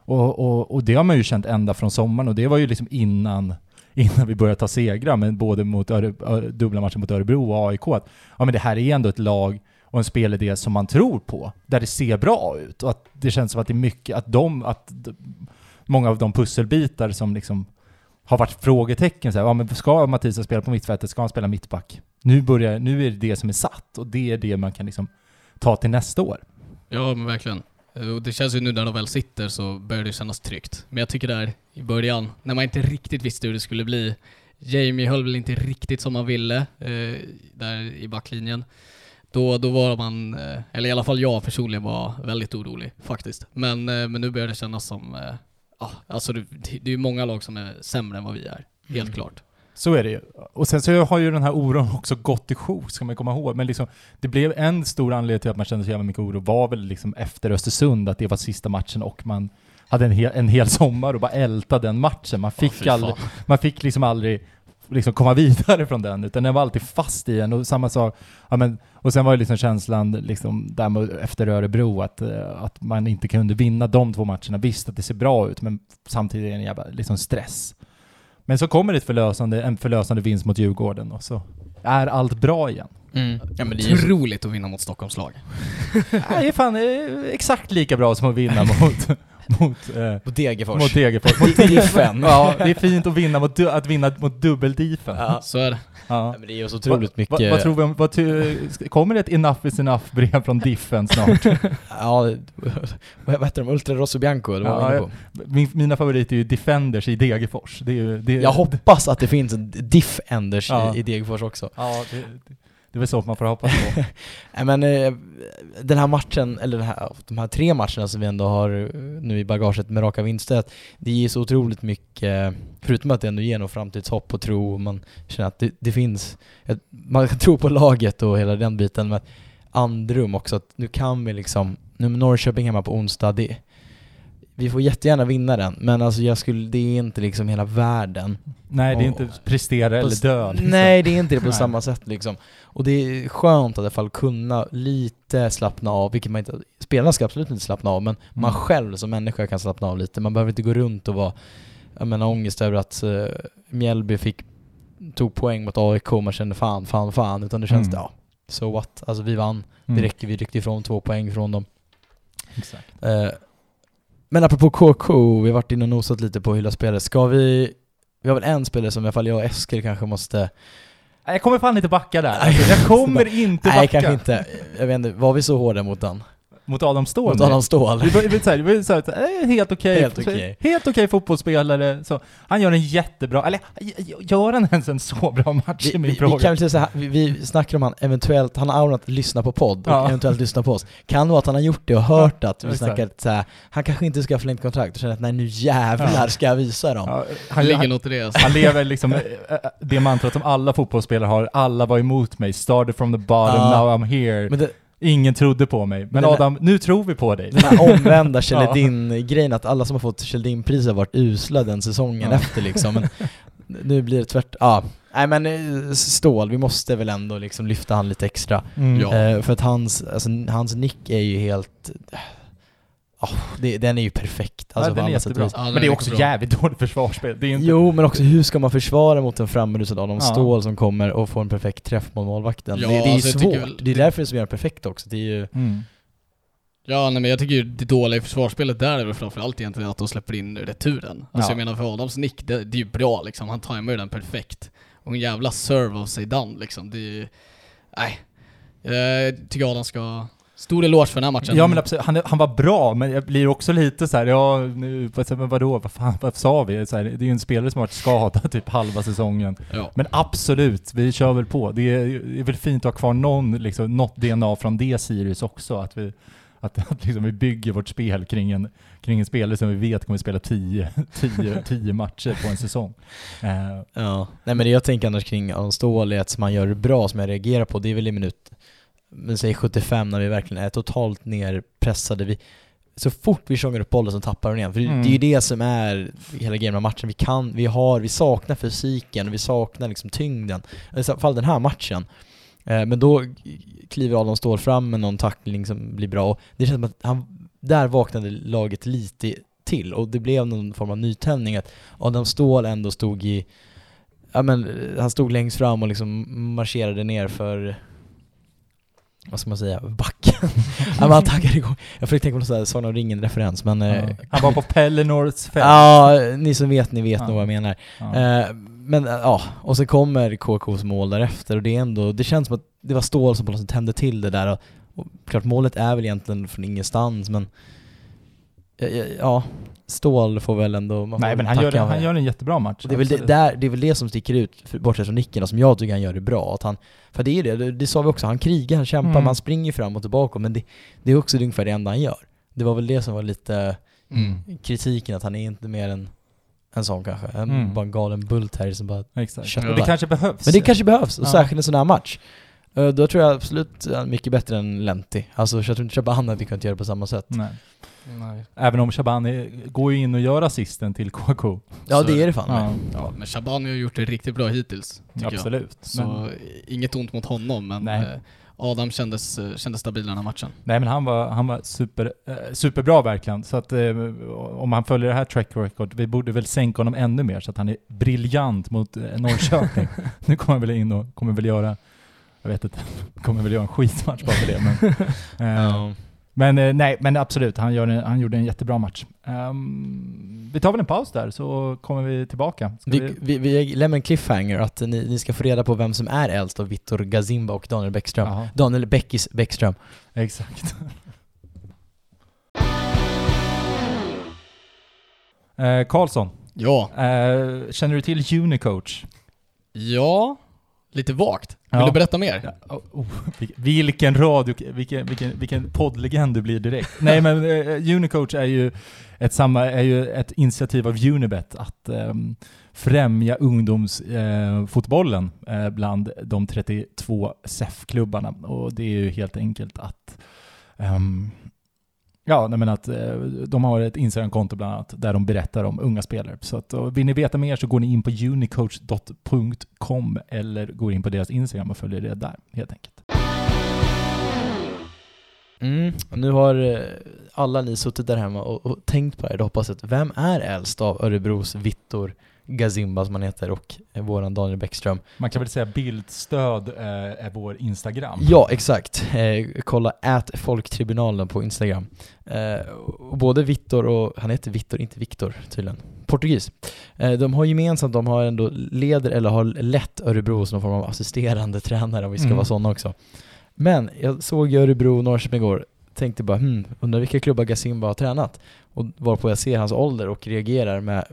Och, och, och det har man ju känt ända från sommaren, och det var ju liksom innan, innan vi började ta segrar, men både mot Öre, dubbla matcher mot Örebro och AIK, att ja, men det här är ändå ett lag och en spelidé som man tror på, där det ser bra ut och att det känns som att det är mycket, att de, att många av de pusselbitar som liksom har varit frågetecken så här, ja men ska Mattias spela på mittfältet, ska han spela mittback? Nu börjar, nu är det det som är satt och det är det man kan liksom ta till nästa år. Ja men verkligen. Och det känns ju nu när de väl sitter så börjar det kännas tryggt. Men jag tycker där i början, när man inte riktigt visste hur det skulle bli. Jamie höll väl inte riktigt som man ville eh, där i backlinjen. Då, då var man, eh, eller i alla fall jag personligen var väldigt orolig faktiskt. Men, eh, men nu börjar det kännas som, eh, ja, alltså det, det är ju många lag som är sämre än vad vi är. Helt Mm. klart. Så är det ju. Och sen så har ju den här oron också gått i sjok, ska man komma ihåg. Men liksom, det blev en stor anledning till att man kände så jävla mycket oro var väl liksom efter Östersund, att det var sista matchen och man hade en hel, en hel sommar och bara älta den matchen. Man fick, fy aldrig, man fick liksom aldrig liksom komma vidare från den, utan den var alltid fast i en. Och samma sak, ja men, och sen var ju liksom känslan liksom där med, efter Örebro, att, eh, att man inte kunde vinna de två matcherna. Visst att det ser bra ut, men samtidigt är det en jävla liksom stress. Men så kommer det ett förlösande, en förlösande vinst mot Djurgården och så är allt bra igen. Mm. Ja, men det är ju Otroligt att vinna mot Stockholmslag. Nej, det är fan exakt lika bra som att vinna mot, mot, eh, på Degerfors. mot Degerfors. Mot Diffen. Ja, det är fint att vinna mot, du- att vinna mot dubbeldifen. Ja. Så är det. Ja. Ja, men det är ju så otroligt vad, mycket... Vad, vad tror vi om, vad kommer det ett enough is enough-brev från Diffen snart? Ja, vad heter de? Ultra Rosso Bianco, det var Ja, jag inne på. Min, mina favoriter är ju Defenders i Degerfors. Det är ju, det, Jag hoppas att det finns en diff-enders Ja. i, i Degerfors också. Ja, det, det, det är väl så man får hoppas på. Nej men eh, den här matchen, eller den här, de här tre matcherna som vi ändå har eh, nu i bagaget med raka vinster, det ger så otroligt mycket, förutom att det ändå ger något framtidshopp och tro, och man känner att det, det finns, ett, man kan tro på laget och hela den biten, men andrum också, att nu kan vi liksom, nu med Norrköping hemma på onsdag, det, vi får jättegärna vinna den, men alltså jag skulle, det är inte liksom hela världen. Nej, det är inte prestera eller dö. liksom. Nej, det är inte det på samma sätt liksom. Och det är skönt att i alla fall kunna lite slappna av, vilket man inte, spelarna ska absolut inte slappna av, men man Mm. själv som människa kan slappna av lite. Man behöver inte gå runt och vara, jag menar ångest över att uh, Mjällby fick, tog poäng mot AIK och man kände fan, fan, fan, utan det känns, Mm. ja, so what, alltså vi vann, Mm. det räcker, vi ryckte ifrån två poäng från dem. Exakt. Eh, men apropå KK, vi har varit inne och nosat lite på hela spelet. Ska vi... Vi har väl en spelare som i alla fall jag och Eskil kanske måste... Nej, Jag kommer fan inte backa där. Alltså, jag kommer inte backa. Nej, kanske inte. Jag vet inte, var vi så hårda mot den? Mot Adam Ståhl. Mot Adam Ståhl? Det var, det var så här, det var så här, eh, helt okej. Helt okej. Helt okej fotbollsspelare. Så, han gör en jättebra, eller gör han ens en så bra match Vi, i min vi, fråga? vi kan väl säga så här, vi, vi snackar om han eventuellt, han har aurat att lyssna på podd och Ja. eventuellt lyssna på oss. Kan vara att han har gjort det och hört att vi exakt. snackar så här, han kanske inte ska ha förlängt kontrakt och känner att nej nu jävlar Ja. ska jag visa dem. Ja, han, ligger han, något i det alltså. han lever liksom eh, eh, det mantrat som alla fotbollsspelare har, alla var emot mig, started from the bottom, Ja. now I'm here. Ingen trodde på mig. Men, Men Adam, nu tror vi på dig. den här omvända Kjelledin-grejen, att alla som har fått Kjelledin-pris har varit usla den säsongen Ja. efter liksom. Men nu blir det tvärt, ja. Nej men eh, Stål, vi måste väl ändå liksom lyfta han lite extra. Mm. Ja. Eh, för att hans, alltså, hans nick är ju helt... Oh, det, den är ju perfekt. Alltså, ja, den är jättebra. Ja, den men det är också bra. jävligt dåligt försvarsspel. Det är inte... Jo, men också hur ska man försvara mot en framrusad Adam Ja. Ståhl som kommer och får en perfekt träff mot målvakten? Ja, det, det är ju alltså, svårt. väl- det är därför det är så jävla perfekt också. Det är ju... Mm. Ja, nej, men jag tycker ju det dåliga i försvarsspelet där är väl framförallt egentligen att de släpper in returen. Alltså Ja. jag menar för Adams nick, det, det är ju bra liksom. Han tajmar ju den perfekt. Och en jävla serve av Zeidan liksom. Det är ju... Nej. Jag tycker Adam ska, Stor eloge för den här matchen. Ja men absolut, han, han var bra, men jag blir också lite så här, ja nu, vad- men vadå, vad fan, vad sa vi? Så här, det är ju en spelare som har varit skadad typ halva säsongen. Ja. Men absolut, vi kör väl på. Det är, det är väl fint att ha kvar någon, liksom, något DNA från det Sirius också, att vi, att, att liksom vi bygger vårt spel kring en, kring en spelare som vi vet kommer spela 10 10 10 matcher på en säsong. Eh, Ja. Nej men det jag tänker annars kring Ståhl är att som han gör det bra, som jag reagerar på, det är väl i minut, men säg 75 när vi verkligen är totalt nerpressade. Vi, så fort vi tjongar upp bollen så tappar den igen. För det- Mm. det är ju det som är hela grejen med matchen. Vi kan, vi har, vi saknar fysiken, vi saknar liksom tyngden. I alla fall den här matchen. Eh, men då kliver Adam Ståhl fram med någon tackling som blir bra och det känns som att han, där vaknade laget lite till och det blev någon form av nytändning att Adam Ståhl ändå stod i, ja men han stod längst fram och liksom marscherade ner för vad ska man säga, backen. ja, han taggade igång. Jag försökte tänka på någon sån här Sagan om ringen-referens men... eh, ja. Han var på Pellinors fält. Ja, ni som vet, ni vet Ja. nog vad jag menar. Ja. Eh, men eh, ja, och så kommer KKs mål därefter och det är ändå, det känns som att det var Ståhl som på något sätt tände till det där och, och klart målet är väl egentligen från ingenstans men ja, Ståhl får väl ändå, man Nej men han gör, han gör en jättebra match. Det, är väl det, där, det är väl det som sticker ut, bortsett från nicken, och som jag tycker han gör det bra. Att han, för det är det, det, sa vi också, han krigar, han kämpar, Mm. man springer fram och tillbaka, men det, det är också ungefär det enda han gör. Det var väl det som var lite Mm. kritiken, att han är inte mer än en sån kanske. En, Mm. Bara en galen bult här som bara... Exakt. Köttar. Och det kanske behövs. Men det kanske behövs, och Ja. särskilt en sån här match. Eh, Då tror jag absolut är mycket bättre än Lenti. Alltså jag tror inte Shaban hade kunnat göra det på samma sätt. Nej. Nej. Även om Shabani går ju in och gör assisten till KK. Ja Så- det är det fan Ja. Ja, men Shabani har gjort det riktigt bra hittills, tycker jag. absolut. Så Men, inget ont mot honom, men Nej. eh, Adam kändes, eh, kändes stabil den här matchen. nej men han var, han var super, eh, superbra verkligen. Så att eh, om han följer det här track record, vi borde väl sänka honom ännu mer så att han är briljant mot eh, Norrköping. nu kommer han väl in och kommer väl göra, jag vet inte, kommer väl göra en skitmatch bara för det. Men, eh, Ja. Men eh, nej, men absolut, han, gör en, han gjorde en jättebra match. Ehm, vi tar väl en paus där så kommer vi tillbaka. Ska Vi, vi, vi lämnar en cliffhanger att ni, ni ska få reda på vem som är äldst av Vittor Gazimba och Daniel Bäckström. Jaha, Daniel Bäckis Bäckström. exakt. eh, Karlsson, Ja. eh, känner du till Unicoach? Ja, lite vagt. Vill Ja. du berätta mer? Ja, oh, oh, vil- vilken radio, vilken, vilken, vilken poddlegend du blir direkt. Nej men eh, Unicoach är ju ett, samma, är ju ett initiativ av Unibet att ehm, främja ungdomsfotbollen eh, bland de 32 SEF-klubbarna. Och det är ju helt enkelt att ehm, Ja, nej men att eh, de har ett Instagram-konto bland annat där de berättar om unga spelare. Så att, vill ni veta mer så går ni in på unicoach.com eller går in på deras Instagram och följer det där helt enkelt. Mm. Nu har eh, alla ni suttit där hemma och, och tänkt på det här. Jag hoppas att vem är äldst av Örebros Vittor Gazimba som han heter och eh, våran Daniel Bäckström? Man kan väl säga bildstöd eh, är vår Instagram. Ja, exakt. Eh, kolla ät folktribunalen på Instagram. Eh, och både Vittor och, han heter Vittor, inte Viktor tydligen, portugis. De har gemensamt, de har ändå leder eller har lett Örebro som någon form av assisterande tränare om vi ska Mm. vara sådana också. Men jag såg Örebro och Norrköping igår, tänkte bara hmm, undrar vilka klubbar Gazimba har tränat? Och varpå jag ser hans ålder och reagerar med,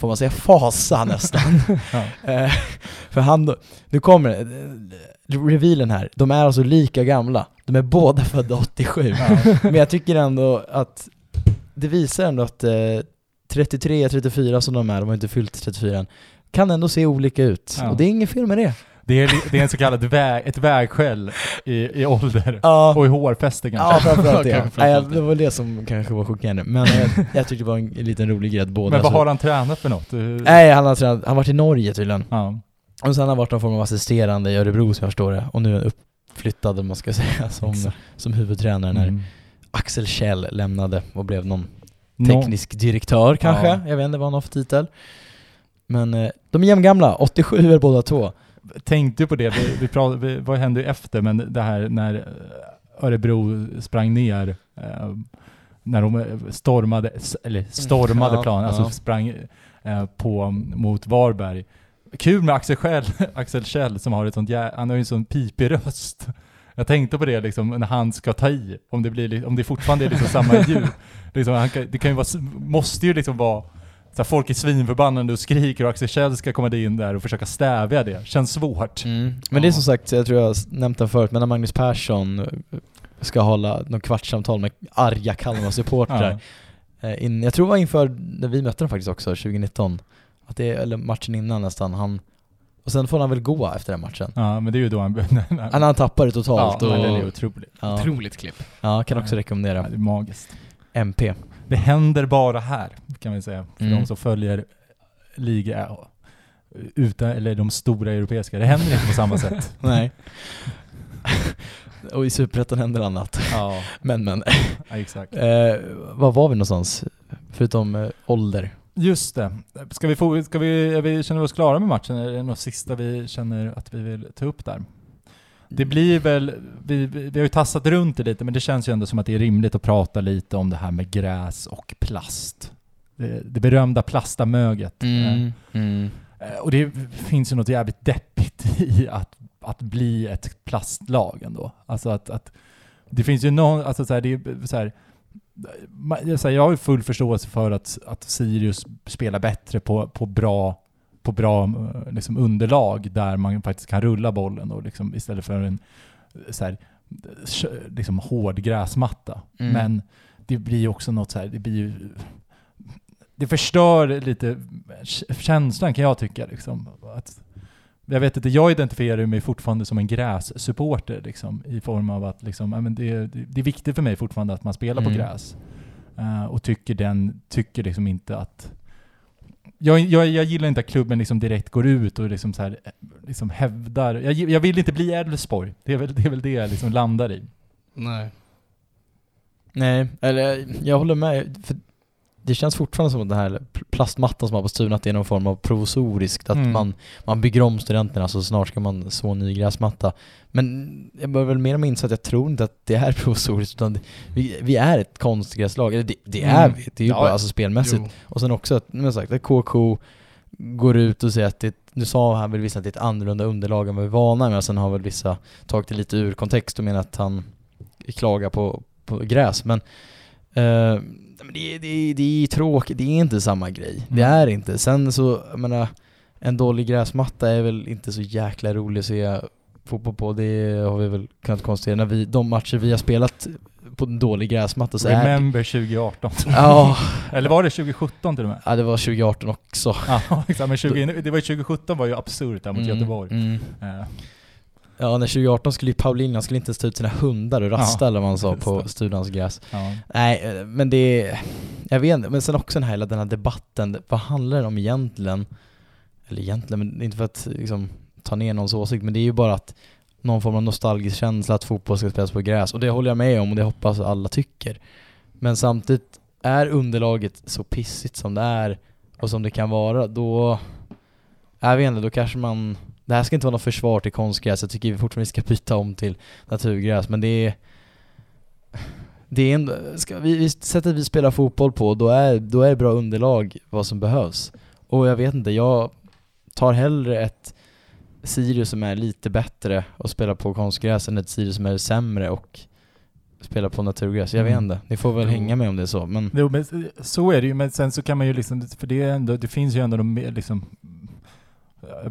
får man säga fasa nästan. Eh, för han, nu kommer revealen här, de är alltså lika gamla. De är båda födda 87. Ja. Men jag tycker ändå att det visar ändå att eh, 33, 34 som de är, de har inte fyllt 34 än, kan ändå se olika ut. Och det är inget fel med det. Det, är, det är en så kallad väg, ett vägskäl i, i ålder. Ja, Och i hårfäste kanske. ja framförallt det. Kanske Nej, det var det som kanske var chockerande. Men eh, jag tyckte det var en liten rolig grej att båda... Men vad så- har han tränat för något? Hur- Nej, han har, tränat, han har varit i Norge tydligen. Ja. Och sen har han varit någon form av assisterande i Örebro som jag förstår det. Och nu är han uppflyttad, om man ska säga, som, Exakt. som huvudtränare när Mm. Axel Kjell lämnade och blev någon Nå- teknisk direktör kanske. Ja. Jag vet inte vad han har för titel. Men eh, de är jämngamla, 87 är båda två. Tänkte på det? Vi, vi pratade, vad hände efter? Men det här när Örebro sprang ner, eh, när de eh, stormade, eller stormade Ja, planen, alltså ja. sprang eh, på, mot Varberg. Kul med Axel Kjell, Axel Kjell som har ett sånt han har ju en sån pipig röst. Jag tänkte på det liksom när han ska ta i, om det, blir, li- om det fortfarande är liksom samma ljud. Liksom, kan, det kan ju vara, måste ju liksom vara så folk är svinförbannade och skriker och Axel Kjell ska komma in där och försöka stävja det. Känns svårt. Mm. Men det är som sagt, jag tror jag har nämnt det förut, men när Magnus Persson eh, ska hålla någon kvartssamtal med arga Kalmar-supportrar. Eh, in, jag tror det var inför, när vi mötte dem faktiskt också, 2019. Att det, eller matchen innan nästan, han... Och sen får han väl gå efter den matchen. Ja, men det är ju då han... Han, han tappar det totalt ja, och... det är otroligt. ja, Otroligt klipp. ja, kan också Ja, rekommendera. det är magiskt. MP. Det händer bara här, kan vi säga. För Mm. de som följer liga, utan, eller de stora europeiska. Det händer inte på samma sätt. Nej. och i Superettan händer annat. Ja, Men men. ja, exakt. Eh, var var vi någonstans? Förutom eh, ålder. Just det. Ska vi få, ska vi, vi, känner vi oss klara med matchen? Är det något sista vi känner att vi vill ta upp där? Det blir väl, vi, vi har ju tassat runt det lite, men det känns ju ändå som att det är rimligt att prata lite om det här med gräs och plast. Det, det berömda plastamöget. Mm. Mm. Eh, Och det finns ju något jävligt deppigt i att, att bli ett plastlag ändå. Alltså att, att det finns ju någon, alltså så här, det är så här, jag har ju full förståelse för att, att Sirius spelar bättre på, på bra, på bra eh, liksom underlag där man faktiskt kan rulla bollen och liksom, istället för en så här, liksom hård gräsmatta. Mm. Men det blir ju också något så här, det blir ju det förstör lite k- känslan kan jag tycka liksom. Att, jag vet inte, jag identifierar mig fortfarande som en grässupporter liksom, i form av att liksom, men det, det, är viktigt för mig fortfarande att man spelar på Mm. gräs. Eh, och tycker den, tycker liksom inte att jag, jag, jag gillar inte att klubben liksom direkt går ut och liksom så här, eh, liksom hävdar, jag, jag vill inte bli Elfsborg. Det är väl det, är väl det jag liksom landar i. Nej. Nej, eller jag håller med. För det känns fortfarande som att den här pl- plastmattan som har på Stuna, att det är någon form av provisoriskt. Att Mm. man, man bygger om studenterna så snart ska man så en ny gräsmatta. Men jag börjar väl mer och mer inse att jag tror inte att det är provisoriskt utan det, vi, vi är ett konstgräslag. Eller det, det är Mm. vi, det är ju Ja, bara alltså spelmässigt. Jo. Och sen också att, men sagt, att KK går ut och säger att det, nu sa han väl vissa att det är ett annorlunda underlag än vad vi är vana med, sen har väl vissa tagit det lite ur kontext och menar att han klagar på, på gräs, men eh, men det, det, det är tråkigt, det är inte samma grej. Det Mm. är inte. Sen så, jag menar, en dålig gräsmatta är väl inte så jäkla rolig att se fotboll på, det har vi väl kunnat konstatera när vi, de matcher vi har spelat på en dålig gräsmatta så är det, Remember 2018. Ja, Eller var det 2017 till och med? ja, det var 2018 också. Ja, exakt. Men 20, det var ju 2017 var ju absurt där mot Mm, Göteborg. mm. Eh, Ja, när 2018 skulle ju Paulinho, han skulle inte ens ta ut sina hundar och rasta Ja, eller vad han sa på. Studans gräs. ja. Nej, men det är, jag vet inte, men sen också den här, hela den här debatten, vad handlar den om egentligen? Eller egentligen, men inte för att liksom ta ner någons åsikt, men det är ju bara att någon form av nostalgisk känsla att fotboll ska spelas på gräs, och det håller jag med om och det hoppas alla tycker. Men samtidigt, är underlaget så pissigt som det är och som det kan vara, då, jag vet inte, då kanske man det här ska inte vara något försvar till konstgräs, jag tycker vi fortfarande ska byta om till naturgräs, men det är det är en, ska vi, sättet vi spelar fotboll på, då är, då är det bra underlag vad som behövs. Och jag vet inte, jag tar hellre ett Sirius som är lite bättre och spelar på konstgräs än ett Sirius som är sämre och spelar på naturgräs. Jag vet Mm. inte, ni får väl Jo. hänga med om det är så, men Jo, men så är det ju, men sen så kan man ju liksom, för det är ändå, det finns ju ändå de liksom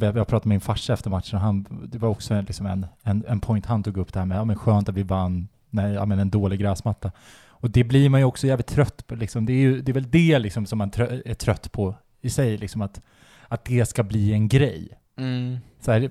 jag, pratade med min farsa efter matchen och han, det var också liksom en, en, en point han tog upp det här med, ja men skönt att vi vann, nej, ja men en dålig gräsmatta. Och det blir man ju också jävligt trött på liksom, det är ju, det är väl det liksom som man trö, är trött på i sig liksom att, att det ska bli en grej. Så här,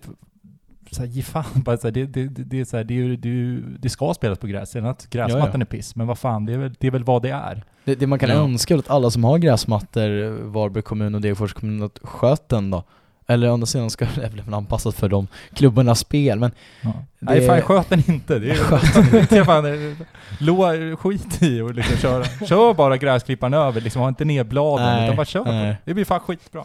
så här, ge fan bara så här, det, det, det, är så här, det, är det, är det ska spelas på gräs, sen att gräsmattan Ja, ja. är piss, men vad fan, det är väl, det är väl vad det är. det, det man kan Ja. önska är att alla som har gräsmattor, Varberg kommun och Degerfors kommun, att sköt den då. Eller å andra sidan ska det väl anpassat för de klubbarnas spel, men Ja. Nej fan, sköt den inte. Det är, Sköt det är fan, lå, skit i och liksom köra. Kör bara gräsklipparen över, liksom ha inte ner bladen, Nej, utan bara kör nej. Det blir fan skitbra.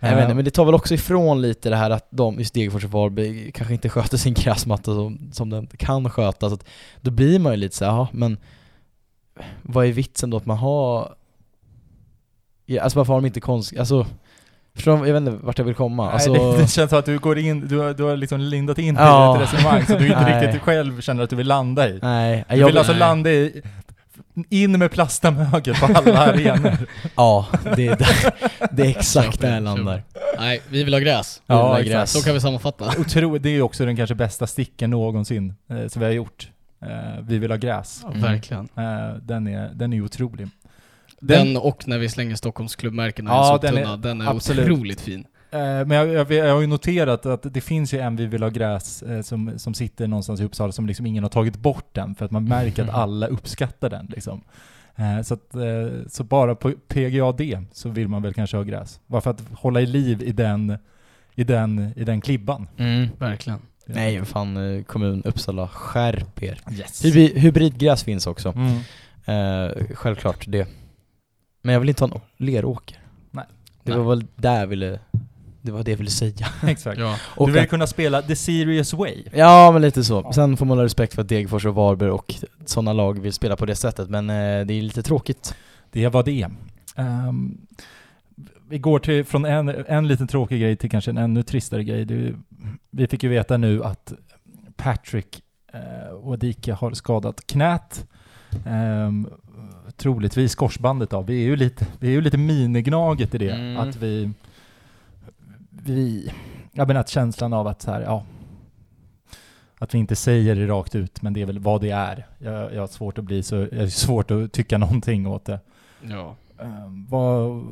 Jag vet inte, Eh, men det tar väl också ifrån lite det här att de, just Degerfors och Varberg, kanske inte sköter sin gräsmatta som, som den kan skötas. Så att då blir man ju lite så här, men vad är vitsen då att man har... Ja, alltså varför har de inte konst... Alltså, Förstår jag vet inte vart jag vill komma. Alltså, Nej, det, det känns som att du går in, du, har- du har liksom lindat in Ja. i ett resonemang som du inte Nej. riktigt själv känner att du vill landa i. nej, Du jag vill alltså nej. landa i, in med plastamögel på alla arenor. Ja, det, är där- det är exakt där jag landar. Nej, vi vill ha gräs. Vi vill Ja, ha exakt. gräs. Så kan vi sammanfatta. Otro, det är ju också den kanske bästa sticken någonsin eh, som vi har gjort. Eh, vi vill ha gräs. Ja, Mm. Verkligen. Eh, den, är, den är ju otrolig. Den, och när vi slänger Stockholms klubbmärkena i Ja, en den är- soptunna, den är absolut. otroligt fin. Eh, men jag, jag, jag har ju noterat att det finns ju en Vi vill ha gräs eh, som, som sitter någonstans i Uppsala som liksom ingen har tagit bort den för att man märker att alla uppskattar den liksom. Eh, så, att, så bara på PGAD så vill man väl kanske ha gräs. Bara för att hålla i liv i den, i den, i den klibban. Mm. Verkligen. Nej, vad fan kommun Uppsala, skärp er. Yes. Hybrid, hybridgräs finns också. Mm. Eh, självklart det. Men jag vill inte ha någon leråker. Nej. Det Nej. var väl där jag ville, det var det jag ville säga. Exakt. Ja. Och du vill att- kunna spela the serious way. Ja men lite så. Ja. Sen får man ha respekt för att Degerfors och Varberg och sådana lag vill spela på det sättet, men eh, det är lite tråkigt. Det var det. Um, vi går till, från en, en liten tråkig grej till kanske en ännu tristare grej. Det, vi fick ju veta nu att Patrick uh, Wadika har skadat knät. Um, troligtvis korsbandet av. Vi är ju lite, vi är ju lite minignaget i det. Mm. Att vi, vi, jag menar att känslan av att så här, ja, att vi inte säger det rakt ut, men det är väl vad det är. Jag, jag har svårt att bli så, jag har svårt att tycka någonting åt det. ja. Ehm, vad,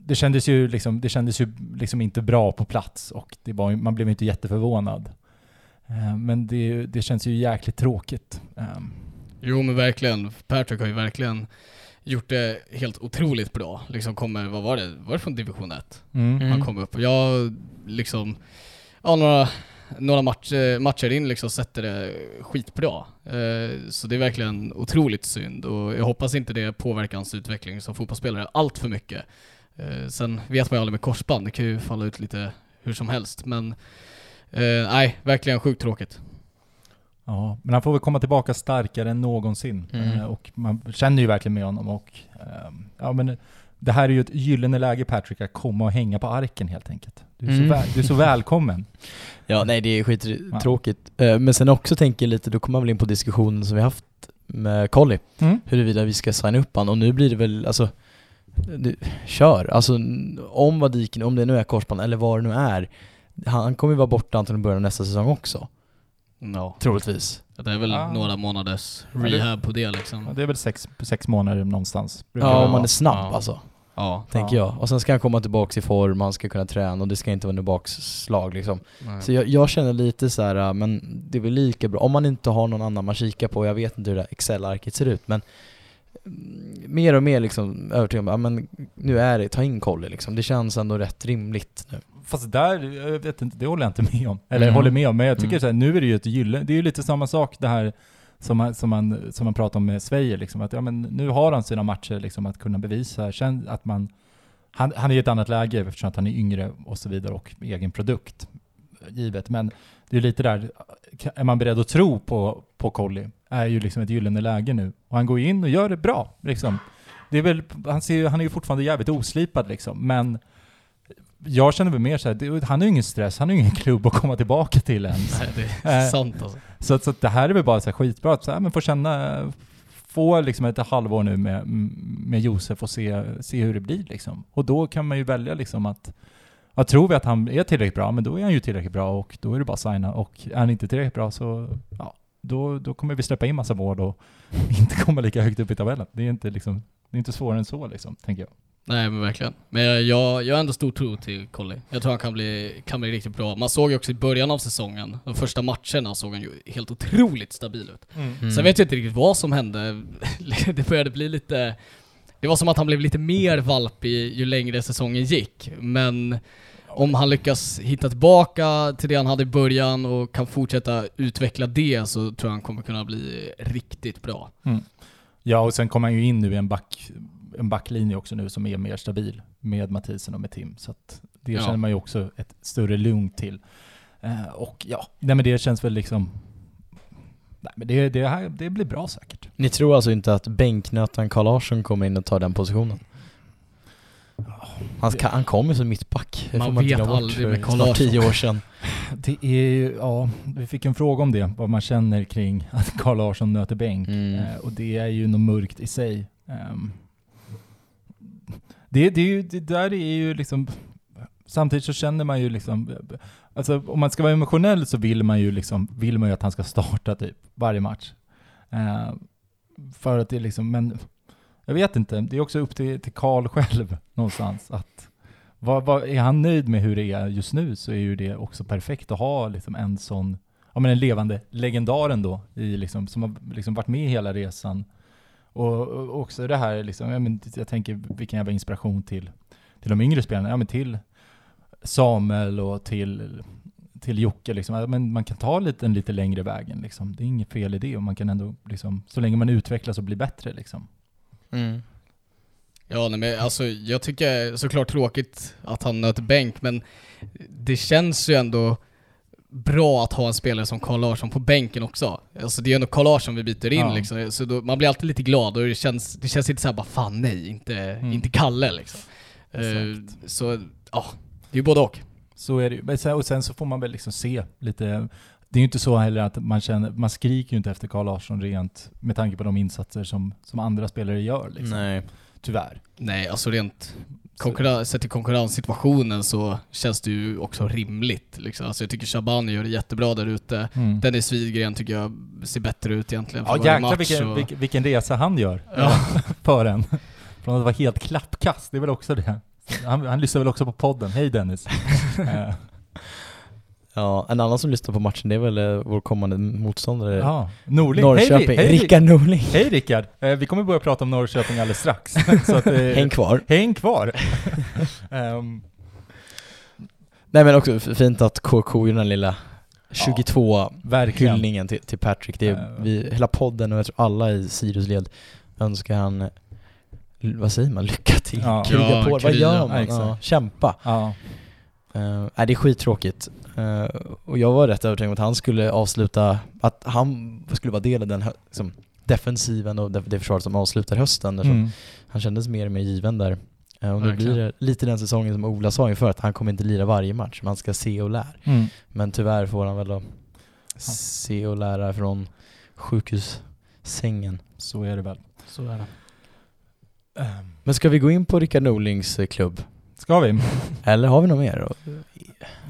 det kändes ju, liksom, det kändes ju liksom inte bra på plats och det var, man blev inte jätteförvånad. Ehm, men det, det känns ju jäkligt tråkigt. Ehm, Jo men verkligen. Patrick har ju verkligen gjort det helt otroligt bra. Liksom kommer, vad var det? Var det från division 1? mm. Han kom upp. Jag liksom, ja några, några match, matcher in liksom sätter det skitbra. Eh, så det är verkligen otroligt synd och jag hoppas inte det påverkar hans utveckling som fotbollsspelare allt för mycket. Eh, sen vet man ju aldrig med korsband, det kan ju falla ut lite hur som helst men eh, nej, verkligen sjukt tråkigt. Ja, men han får väl komma tillbaka starkare än någonsin. Mm. Eh, och man känner ju verkligen med honom och ehm, ja men det här är ju ett gyllene läge Patrick att komma och hänga på arken helt enkelt. Du är, Mm. så, väl, du är så välkommen. Ja, nej det är skittråkigt. Eh, Men sen också tänker jag lite, då kommer man väl in på diskussionen som vi haft med Colly, Mm. huruvida vi ska signa upp han och nu blir det väl, alltså, du, kör. Alltså om Vadiken, om det nu är korsband eller vad det nu är, han kommer ju vara borta antagligen i början av nästa säsong också. Ja. Troligtvis. Det är väl Ah. några månaders rehab på det liksom. Ja, det är väl sex, sex månader någonstans. Ja, om man är snabb Ja. alltså, Ja. tänker Ja. jag. Och sen ska han komma tillbaks i form, han ska kunna träna och det ska inte vara något bakslag liksom. Nej. Så jag, jag känner lite så här, äh, men det är väl lika bra, om man inte har någon annan man kikar på, jag vet inte hur det där Excel-arket ser ut, men mm, mer och mer liksom övertygad om, ja men nu är det, ta in Colly liksom. Det känns ändå rätt rimligt nu. Fast där, jag vet inte, det håller jag inte med om. Eller Mm. håller med om, men jag tycker Mm. så här, nu är det ju ett gyllene, det är ju lite samma sak det här som man, som man, som man pratar om med Svejer liksom, att ja men nu har han sina matcher liksom att kunna bevisa, känn att man, han, han är i ett annat läge eftersom att han är yngre och så vidare och egen produkt, givet. Men det är lite där, är man beredd att tro på, på Colly, är ju liksom ett gyllene läge nu. Och han går in och gör det bra, liksom. Det är väl, han, ser, han är ju fortfarande jävligt oslipad liksom, men jag känner väl mer så här, det, han har ju ingen stress, han har ju ingen klubb att komma tillbaka till ens. Nej, det är sant alltså. Så, så det här är väl bara så här skitbra, att så här, men få känna, få liksom ett halvår nu med, med Josef och se, se hur det blir liksom. Och då kan man ju välja liksom att, att tror vi att han är tillräckligt bra, men då är han ju tillräckligt bra och då är det bara att signa. Och är han inte tillräckligt bra så, ja, då, då kommer vi släppa in massa mål och inte komma lika högt upp i tabellen. Det är inte liksom, det är inte svårare än så liksom, tänker jag. Nej men verkligen. Men jag, jag, har ändå stor tro till Colly. Jag tror han kan bli, kan bli riktigt bra. Man såg ju också i början av säsongen, de första matcherna såg han ju helt otroligt stabil ut. Mm. Sen vet jag inte riktigt vad som hände. Det började bli lite... Det var som att han blev lite mer valpig ju längre säsongen gick. Men om han lyckas hitta tillbaka till det han hade i början och kan fortsätta utveckla det så tror jag han kommer kunna bli riktigt bra. Ja, och sen kommer han ju in nu i en, back, en backlinje också nu som är mer stabil med Mathisen och med Tim. Så att det Ja. känner man ju också ett större lugn till. Eh, och ja, nej men det känns väl liksom... Nej men det, det, här, det blir bra säkert. Ni tror alltså inte att bänknötaren Carl Larsson kommer in och tar den positionen? Han, ska, han kom ju som mittback. Det Man får inte vet aldrig med snart Larsson. tio år sedan. Det är ju, ja, vi fick en fråga om det, vad man känner kring att Carl Larsson nöter bänk. Mm. Eh, och det är ju något mörkt i sig. Ehm, det, det, det där är ju liksom, samtidigt så känner man ju liksom, alltså om man ska vara emotionell så vill man ju liksom, vill man ju att han ska starta typ varje match. Eh, för att det är liksom, men jag vet inte, det är också upp till, till Karl själv någonstans att vad, vad, är han nöjd med hur det är just nu så är ju det också perfekt att ha liksom en sån, ja men en levande legendaren då, i liksom, som har liksom varit med hela resan. Och, och också det här liksom, jag, men jag tänker vilken jävla inspiration till, till de yngre spelarna, ja men till Samuel och till, till Jocke liksom. Men man kan ta lite, en lite längre vägen liksom. Det är inget fel i det och man kan ändå liksom, så länge man utvecklas och blir bättre liksom. Mm. Ja, nej, men alltså jag tycker såklart tråkigt att han nöter bänk, men det känns ju ändå bra att ha en spelare som Carl Larsson på bänken också. Alltså det är ändå Carl Larsson vi byter in Ja. liksom, så då, man blir alltid lite glad och det känns, det känns inte såhär bara fan nej, inte, Mm. inte Kalle liksom. Exakt. så, ja, det är ju både och. Så är det ju. Och sen så får man väl liksom se lite, det är ju inte så heller att man känner, man skriker ju inte efter Carl Larsson rent med tanke på de insatser som, som andra spelare gör liksom. Nej. Tyvärr. Nej, alltså rent konkurrens, sett till konkurrenssituationen så känns det ju också rimligt liksom. Alltså jag tycker Shabani gör det jättebra där ute. Mm. Dennis Widgren tycker jag ser bättre ut egentligen Ja jäklar vilken, och- vilken, vilken resa han gör Ja. för en. Från att vara helt klappkast, det är väl också det. Han, han lyssnar väl också på podden. Hej Dennis. Ja, en annan som lyssnar på matchen det är väl eh, vår kommande motståndare ja, Norling. Norrköping. Hej, hej, Rickard Norling. Hej Rickard! Eh, vi kommer börja prata om Norrköping alldeles strax. så att, eh, Häng kvar. häng kvar! Ehm, Nej men också fint att KK gjorde den lilla 22 verkligen. hyllningen till, till Patrick. Det är, Ja. vi, hela podden och jag tror alla i Sirius led önskar han, vad säger man, lycka till. Ja. Kriga Ja, på, vad kriga. gör Ja, man? Ja, kämpa. Uh, nej, det är skittråkigt. Eh, och jag var rätt övertygad om att han skulle avsluta, att han skulle vara del av den liksom, defensiven och det, det försvaret som avslutar hösten. Mm. Han kändes mer och mer given där. Eh, och nu blir det lite den säsongen som Ola sa inför, att han kommer inte lira varje match, man ska se och lära. Mm. Men tyvärr får han väl då se och lära från sjukhussängen. Så är det väl. Så är det. Ehm, Men ska vi gå in på Rickard Norlings eh, klubb? Ska vi? Eller har vi något mer?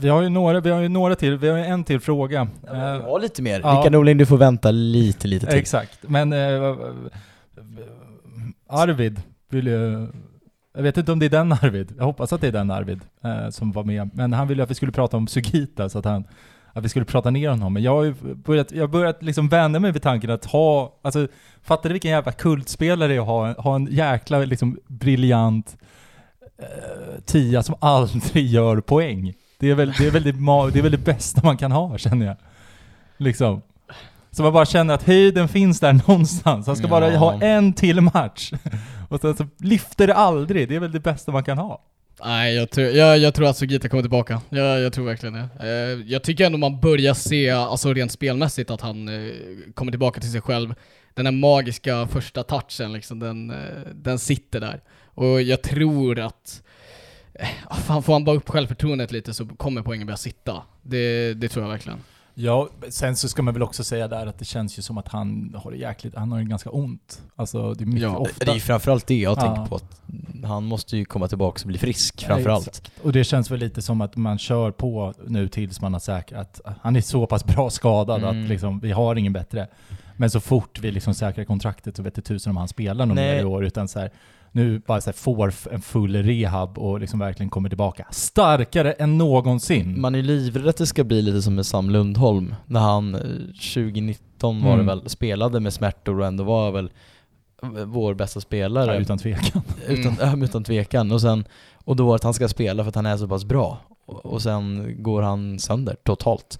Vi har ju några, vi har ju några till, vi har ju en till fråga. Vi Eh, har lite mer. ja. Rickard Norling, du får vänta lite, lite till. Exakt, men eh, Arvid vill ju, jag vet inte om det är den Arvid, jag hoppas att det är den Arvid eh, som var med, men han ville att vi skulle prata om Sugita så att han att vi skulle prata ner honom, men jag har ju börjat, jag har börjat liksom vända mig vid tanken att ha, alltså fattar du vilken jävla kultspelare det är att ha, en jäkla liksom briljant eh, tia som aldrig gör poäng. Det är väl det, är väl det, är väl det bästa man kan ha känner jag. Liksom. Så man bara känner att höjden finns där någonstans. Han ska bara Ja. ha en till match. Och sen så lyfter det aldrig. Det är väl det bästa man kan ha. Nej, jag tror, jag, jag tror att Sugita kommer tillbaka. Jag, jag tror verkligen det. Eh, jag tycker ändå man börjar se, alltså rent spelmässigt, att han eh, kommer tillbaka till sig själv. Den här magiska första touchen liksom, den, eh, den sitter där. Och jag tror att, eh, fan, får han bara upp självförtroendet lite så kommer poängen börja sitta. Det, det tror jag verkligen. Ja, sen så ska man väl också säga där att det känns ju som att han har det jäkligt, han har ju ganska ont. Alltså det är mycket Ja, ofta. Det är ju framförallt det jag Ja. tänker på. Att han måste ju komma tillbaka och bli frisk Ja, framförallt. exakt. Och det känns väl lite som att man kör på nu tills man har säkrat att han är så pass bra skadad Mm. att liksom, vi har ingen bättre. Men så fort vi liksom säkrar kontraktet så vet det tusen om han spelar någon Nej. mer i år. Utan så här, nu bara så här får en full rehab och liksom verkligen kommer tillbaka. Starkare än någonsin. Man är livrädd att det ska bli lite som med Sam Lundholm, när han eh, 2019 var Mm. det väl, spelade med smärtor och ändå var väl eh, vår bästa spelare. ja, utan tvekan. utan, ja, utan tvekan. Och, sen, och då att han ska spela för att han är så pass bra. Och, och sen går han sönder totalt.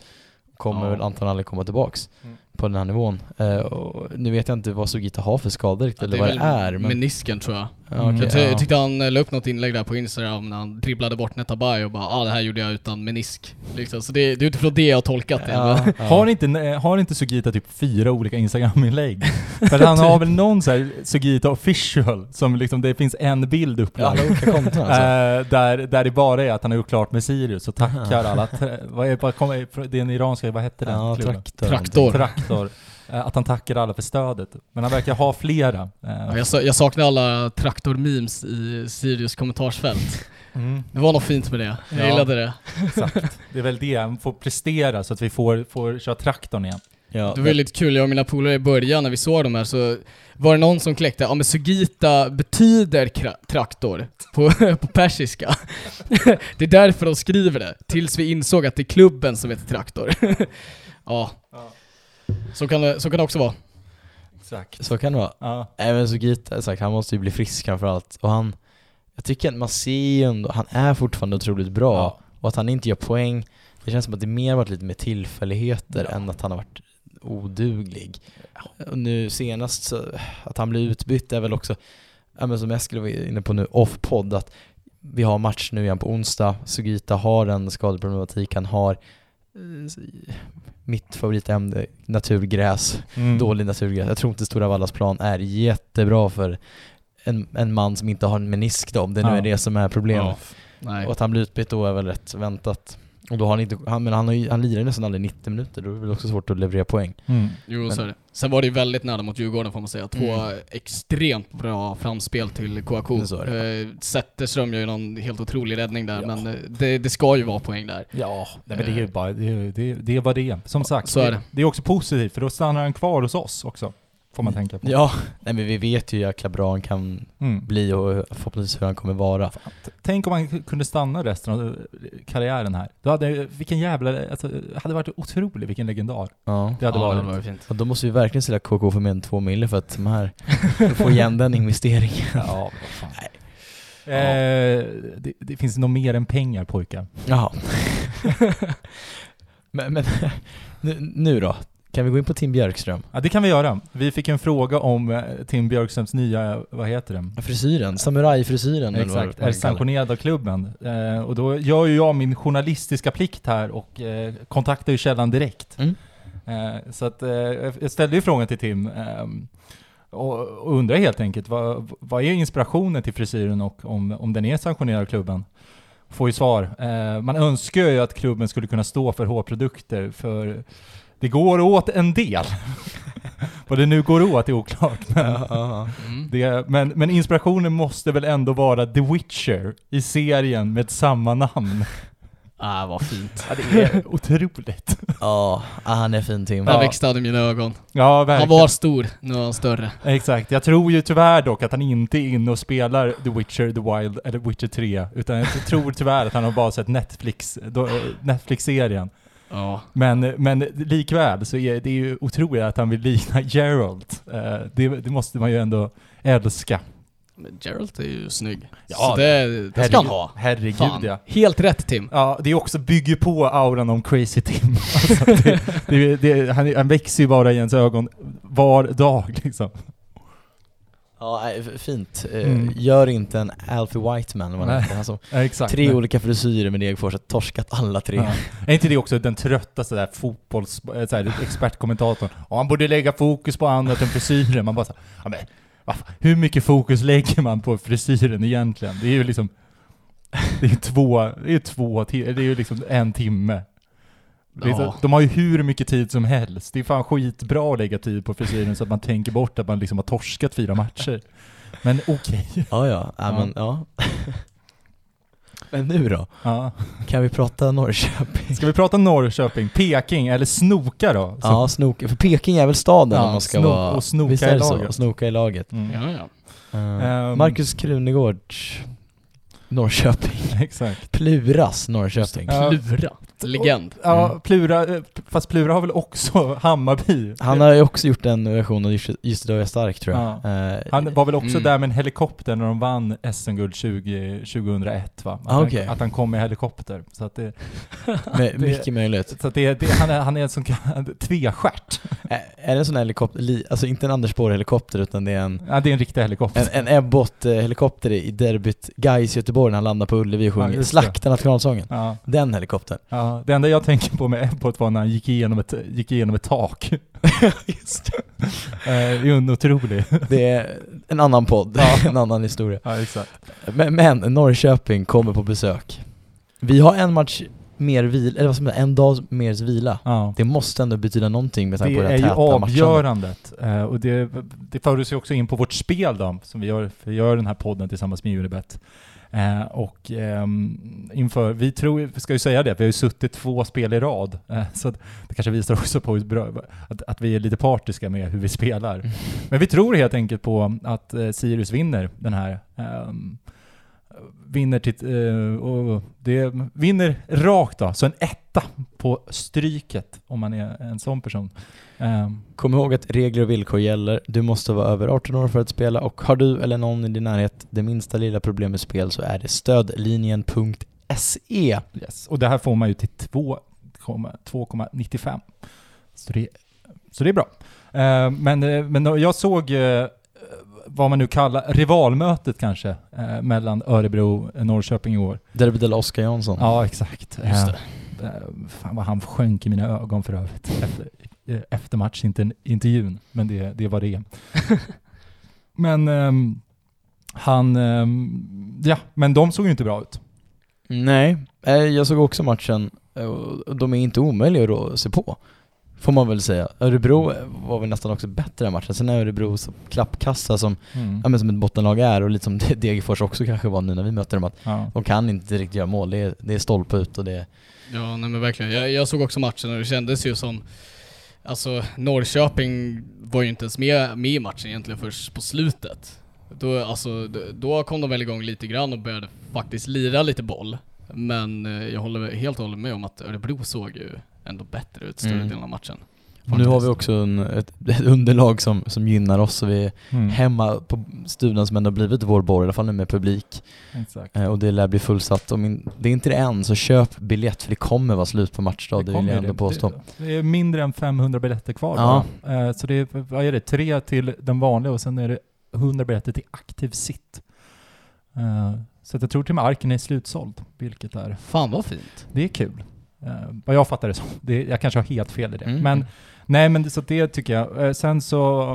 Kommer Ja. väl antagligen aldrig komma tillbaks Mm. på den här nivån. Eh, och nu vet jag inte vad Sugita har för skador riktigt, eller det vad det är. Men, menisken tror jag. Ja, Mm. Jag, ty- ja. jag tyckte han eh, la upp något inlägg där på Instagram när han dribblade bort Netabay och bara ah det här gjorde jag utan menisk. Liksom. Så det, det är utifrån det jag har tolkat det. Ja, ja. Har inte, har inte Sugita typ fyra olika Instagram-inlägg? För han har väl någon så här Sugita official, som liksom det finns en bild Ja, upplagd. alla olika konton alltså. Eh, där, där det bara är att han har gjort klart med Sirius och tackar alla, vad är, vad kommer, det är en iranska, vad hette den ja, traktor. Traktor. Traktor. Eh, att han tackar alla för stödet. Men han verkar ha flera. Eh, Ja, jag, jag saknar alla traktor-memes i Sirius kommentarsfält. mm, Det var något fint med det. Jag Ja. gillade det. exakt. Det är väl det, han får prestera så att vi får, får köra traktorn igen. Ja, Det var lite kul, jag och mina polare i början när vi såg de här så var det någon som kläckte, ja men Sugita betyder traktor på, på persiska. det är därför de skriver det, tills vi insåg att det är klubben som heter traktor. ja, så kan, det, så kan det också vara. Exakt. Så kan det vara. Ja. Även Sugita, sagt, han måste ju bli frisk framförallt. Och han, jag tycker att man ser ju ändå, han är fortfarande otroligt bra. Ja. Och att han inte gör poäng, det känns som att det mer varit lite mer tillfälligheter Ja. än att han har varit oduglig. Och nu senast så, att han blir utbytt är väl också, ja men som Eskil var inne på nu, off-podd, att vi har match nu igen på onsdag, Sugita har en skadeproblematik, han har mitt favoritämne, naturgräs Mm. dålig naturgräs. Jag tror inte Stora Vallas plan är jättebra för en, en man som inte har en menisk då, om det nu Ja. är det som är problemet. Ja. Och att han blir utbytt då är väl rätt väntat. Och då har han inte, han, men han, har ju, han lirar ju nästan aldrig 90 minuter, då är det väl också svårt att leverera poäng. Mm. Jo, Men- så är det. Sen var det ju väldigt nära mot Djurgården får man säga. Två Mm. extremt bra framspel till Kouakou. Eh, Zetterström gör ju någon helt otrolig räddning där, Ja. men eh, det, det ska ju vara poäng där. Ja, nej, men det är ju bara, det, är- det, är- det är vad det är. Som sagt, så är det. det är också positivt för då stannar han kvar hos oss också. Får man tänka på. Ja, nej men vi vet ju hur jäkla bra han kan Mm. bli och förhoppningsvis hur han kommer vara. Tänk om han kunde stanna resten av karriären här. Då hade, vilken jävla, alltså, hade varit otrolig, vilken legendar. Ja. Det hade ja, varit. det var fint. Och då måste vi verkligen sälja KK för mer än två mille för att de här, få igen den investeringen. Ja, vad fan. Eh, det, det finns nog mer än pengar pojkar. Jaha. men men nu, nu då? Kan vi gå in på Tim Björkström? Ja, det kan vi göra. Vi fick en fråga om eh, Tim Björkströms nya, vad heter det? Frisyren, samurajfrisyren Exakt, är sanktionerad av klubben. Eh, och då gör ju jag min journalistiska plikt här och eh, kontaktar ju källan direkt. Mm. Eh, så att eh, jag ställde ju frågan till Tim och, och undrar helt enkelt vad, vad är inspirationen till frisyren och om, om den är sanktionerad av klubben? Får ju svar. Eh, man önskar ju att klubben skulle kunna stå för hårprodukter för det går åt en del. vad det nu går åt är oklart. Men Ja, ja, Mm. det, men, men inspirationen måste väl ändå vara The Witcher i serien med samma namn. Ah, vad fint. Ja, det är otroligt. ja. ja, han är fin Tim. Där Ja. växte han i mina ögon. Ja, Han var stor, nu är han större. Exakt. Jag tror ju tyvärr dock att han inte är inne och spelar The Witcher, The Wild eller Witcher 3. Utan jag tror tyvärr att han har bara sett Netflix, eh, Netflix-serien. Ja. Men, men likväl så är det ju otroligt att han vill likna Gerald. Eh, Det, det måste man ju ändå älska. Men Gerald är ju snygg. Ja, så det, det ska han ha. Herregud Fan. ja. Helt rätt Tim. Ja, det är också bygger på auran om Crazy Tim. Alltså, det, det, han, han växer ju bara i ens ögon var dag liksom. Ja, fint. Eh, Mm. Gör inte en Alfie Whiteman man Nej. Alltså, Ja, exakt. tre Nej. olika frisyrer med Degerfors, har torskat alla tre. Ja. Är inte det också den tröttaste där fotbolls... eh, Så här, expertkommentatorn? Och han borde lägga fokus på annat än frisyren. Man bara så här, ja, men, hur mycket fokus lägger man på frisyren egentligen? Det är ju liksom... Det är två, det är två det är ju liksom en timme. Så, Ja. de har ju hur mycket tid som helst. Det är fan skitbra att lägga tid på frisyren så att man tänker bort att man liksom har torskat fyra matcher. Men okej. Ja, ja. ja, Ja. Men, ja. men nu då? Ja. Kan vi prata Norrköping? Ska vi prata Norrköping, Peking eller Snoka då? Som- Ja, snoka. För Peking är väl staden Ja, om man ska sno- vara... och snoka visst i är det så? laget. Och snoka i laget. Mm. Ja, ja. Ehm. Marcus Krunegård. Norrköping. Exakt. Pluras Norrköping. Ja. Plura. Legend. Ja, Mm. Plura, eh, fast Plura har väl också Hammarby? Han har ju också gjort en version av Just, idag är jag stark tror jag. Ja. Eh, Han var väl också Mm. där med en helikopter när de vann SM-guld 20, 2001 va? Att, Ah, okej. han, att han kom med helikopter. Så att det, med, det- mycket möjligt. så att det, det, han, är, han är en sån kallad tvestjärt. Är det en sån helikopter, li, alltså inte en Anders Borg-helikopter utan det är en Ja, det är en riktig helikopter. en, en Ebbot-helikopter i derbyt Gais Göteborg när han landar på Ullevi och Ja, sjunger det. Slakta nationalsången. Ja, Den helikoptern. ja, det enda jag tänker på med Ebbot var när han gick igenom ett, gick igenom ett tak. Just Eh, Det är en otrolig. Det är en annan podd, en annan historia. Ja, exakt. Men, men Norrköping kommer på besök. Vi har en match mer vila, eller vad man säga, en dag mer vila. Ja. Det måste ändå betyda någonting med tanke på Det det är här ju täta matchandet. avgörandet. Eh, och det, det för oss ju också in på vårt spel då, som vi gör, vi gör den här podden tillsammans med Unibet. Eh, och ehm, inför, vi tror, vi ska ju säga det, vi har ju suttit två spel i rad. Eh, så det kanske visar också på bra, att, att vi är lite partiska med hur vi spelar. Mm. Men vi tror helt enkelt på att eh, Sirius vinner den här. Vinner till, eh, och det vinner rakt då, så en etta på stryket om man är en sån person. Ehm, Kom ihåg att regler och villkor gäller. Du måste vara över 18 år för att spela och har du eller någon i din närhet det minsta lilla problem med spel så är det stödlinjen.se. yes. Och det här får man ju till 2,- 2,95. Så det, så det är bra. Ehm, men, eh, men jag såg eh, vad man nu kallar rivalmötet kanske, eh, mellan Örebro och Norrköping i år. Derby del Oskar Jansson. Ja, exakt. Just det. Eh, Fan vad han sjönk i mina ögon för övrigt efter, eh, efter matchintervjun. Men det, det var det. men ehm, han, ehm, ja, men de såg ju inte bra ut. Nej, eh, jag såg också matchen eh, och de är inte omöjliga att se på. Får man väl säga. Örebro var väl nästan också bättre i matchen. Sen är Örebro så klappkassa som, ja, men som ett bottenlag är och lite som Degerfors också kanske var nu när vi mötte dem att Ja. de kan inte riktigt göra mål. Det är, det är stolpe ut och det är Ja, nej men verkligen. Jag, jag såg också matchen och det kändes ju som Alltså Norrköping var ju inte ens med, med i matchen egentligen först på slutet. Då, alltså, då kom de väl igång lite grann och började faktiskt lira lite boll. Men eh, jag håller helt och hållet med om att Örebro såg ju ändå bättre ut större Mm. delen av matchen. Nu har vi också en, ett, ett underlag som, som gynnar oss och vi är Mm. hemma på studion som ändå blivit vår borg, i alla fall nu med publik. Exakt. Eh, och det lär bli fullsatt. Om in, det är inte det än, så köp biljett för det kommer vara slut på matchdag, det, vill kommer jag ändå det. påstå. Det, det är mindre än 500 biljetter kvar Ja. bara. Eh, Så det är, vad är det, tre till den vanliga och sen är det 100 biljetter till aktiv sitt. Eh, Så att jag tror till och med Arken är slutsåld, vilket är, Fan vad fint. det är kul. Eh, Vad jag fattar det som. Det, jag kanske har helt fel i det. Mm. Men nej men så det tycker jag. Eh, Sen så,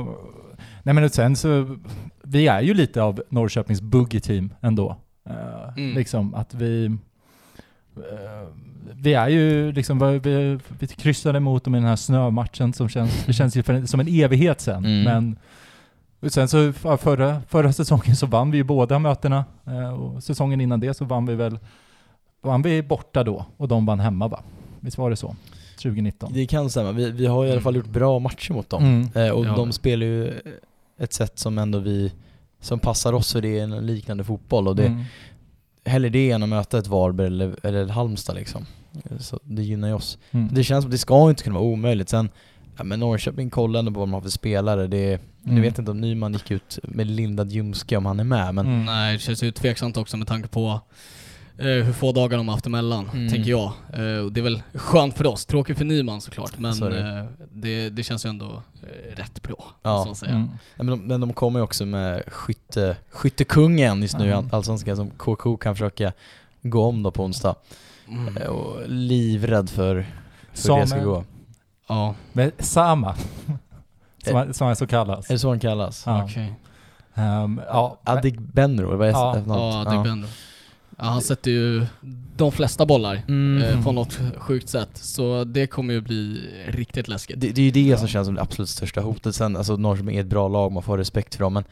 nej men sen så, vi är ju lite av Norrköpings boogie-team ändå. Eh, Mm. Liksom att vi, vi är ju liksom, vi, vi kryssade mot dem i den här snömatchen som känns, det känns ju för, som en evighet sen. Mm. Men sen så förra, förra säsongen så vann vi ju båda mötena och säsongen innan det så vann vi väl, vann vi borta då och de vann hemma va? Visst var det så? 2019? Det kan stämma, vi, vi har i alla fall gjort bra matcher mot dem. Mm. Eh, och Ja. de spelar ju ett sätt som ändå vi, som passar oss för det är en liknande fotboll och det, Mm. hellre det än att möta ett Varberg eller, eller ett Halmstad liksom. Så det gynnar ju oss. Mm. Det känns som att det ska inte kunna vara omöjligt. Sen, ja men Norrköping kollar ändå på vad de har för spelare. Det, Mm. Jag vet inte om Nyman gick ut med lindad ljumske om han är med men Mm. Nej, det känns ju tveksamt också med tanke på hur få dagar de har haft emellan, Mm. tänker jag. Eh, det är väl skönt för oss, tråkigt för Nyman såklart, men Så det. eh, det, det känns ju ändå eh, rätt bra, Ja. måste man säga. Mm. Ja, men, de, men de kommer ju också med skytte, skyttekungen just nu Ja. Allsvenskan som KK kan försöka gå om då på onsdag. Mm. Eh, Och livrädd för hur det ska gå. Ja, Men Sama, som, han- som han så kallas. Är det så han kallas? Ja. okej. Ehm, ja, Adik Benro, eller vad är Ja. efternamnet? Ja, det är Bender. Ja, han sätter ju de flesta bollar Mm. eh, på något sjukt sätt, så det kommer ju bli riktigt läskigt. Det, det är ju det som känns som det absolut största hotet. Sen, alltså Norrköping är ett bra lag, man får ha respekt för dem, men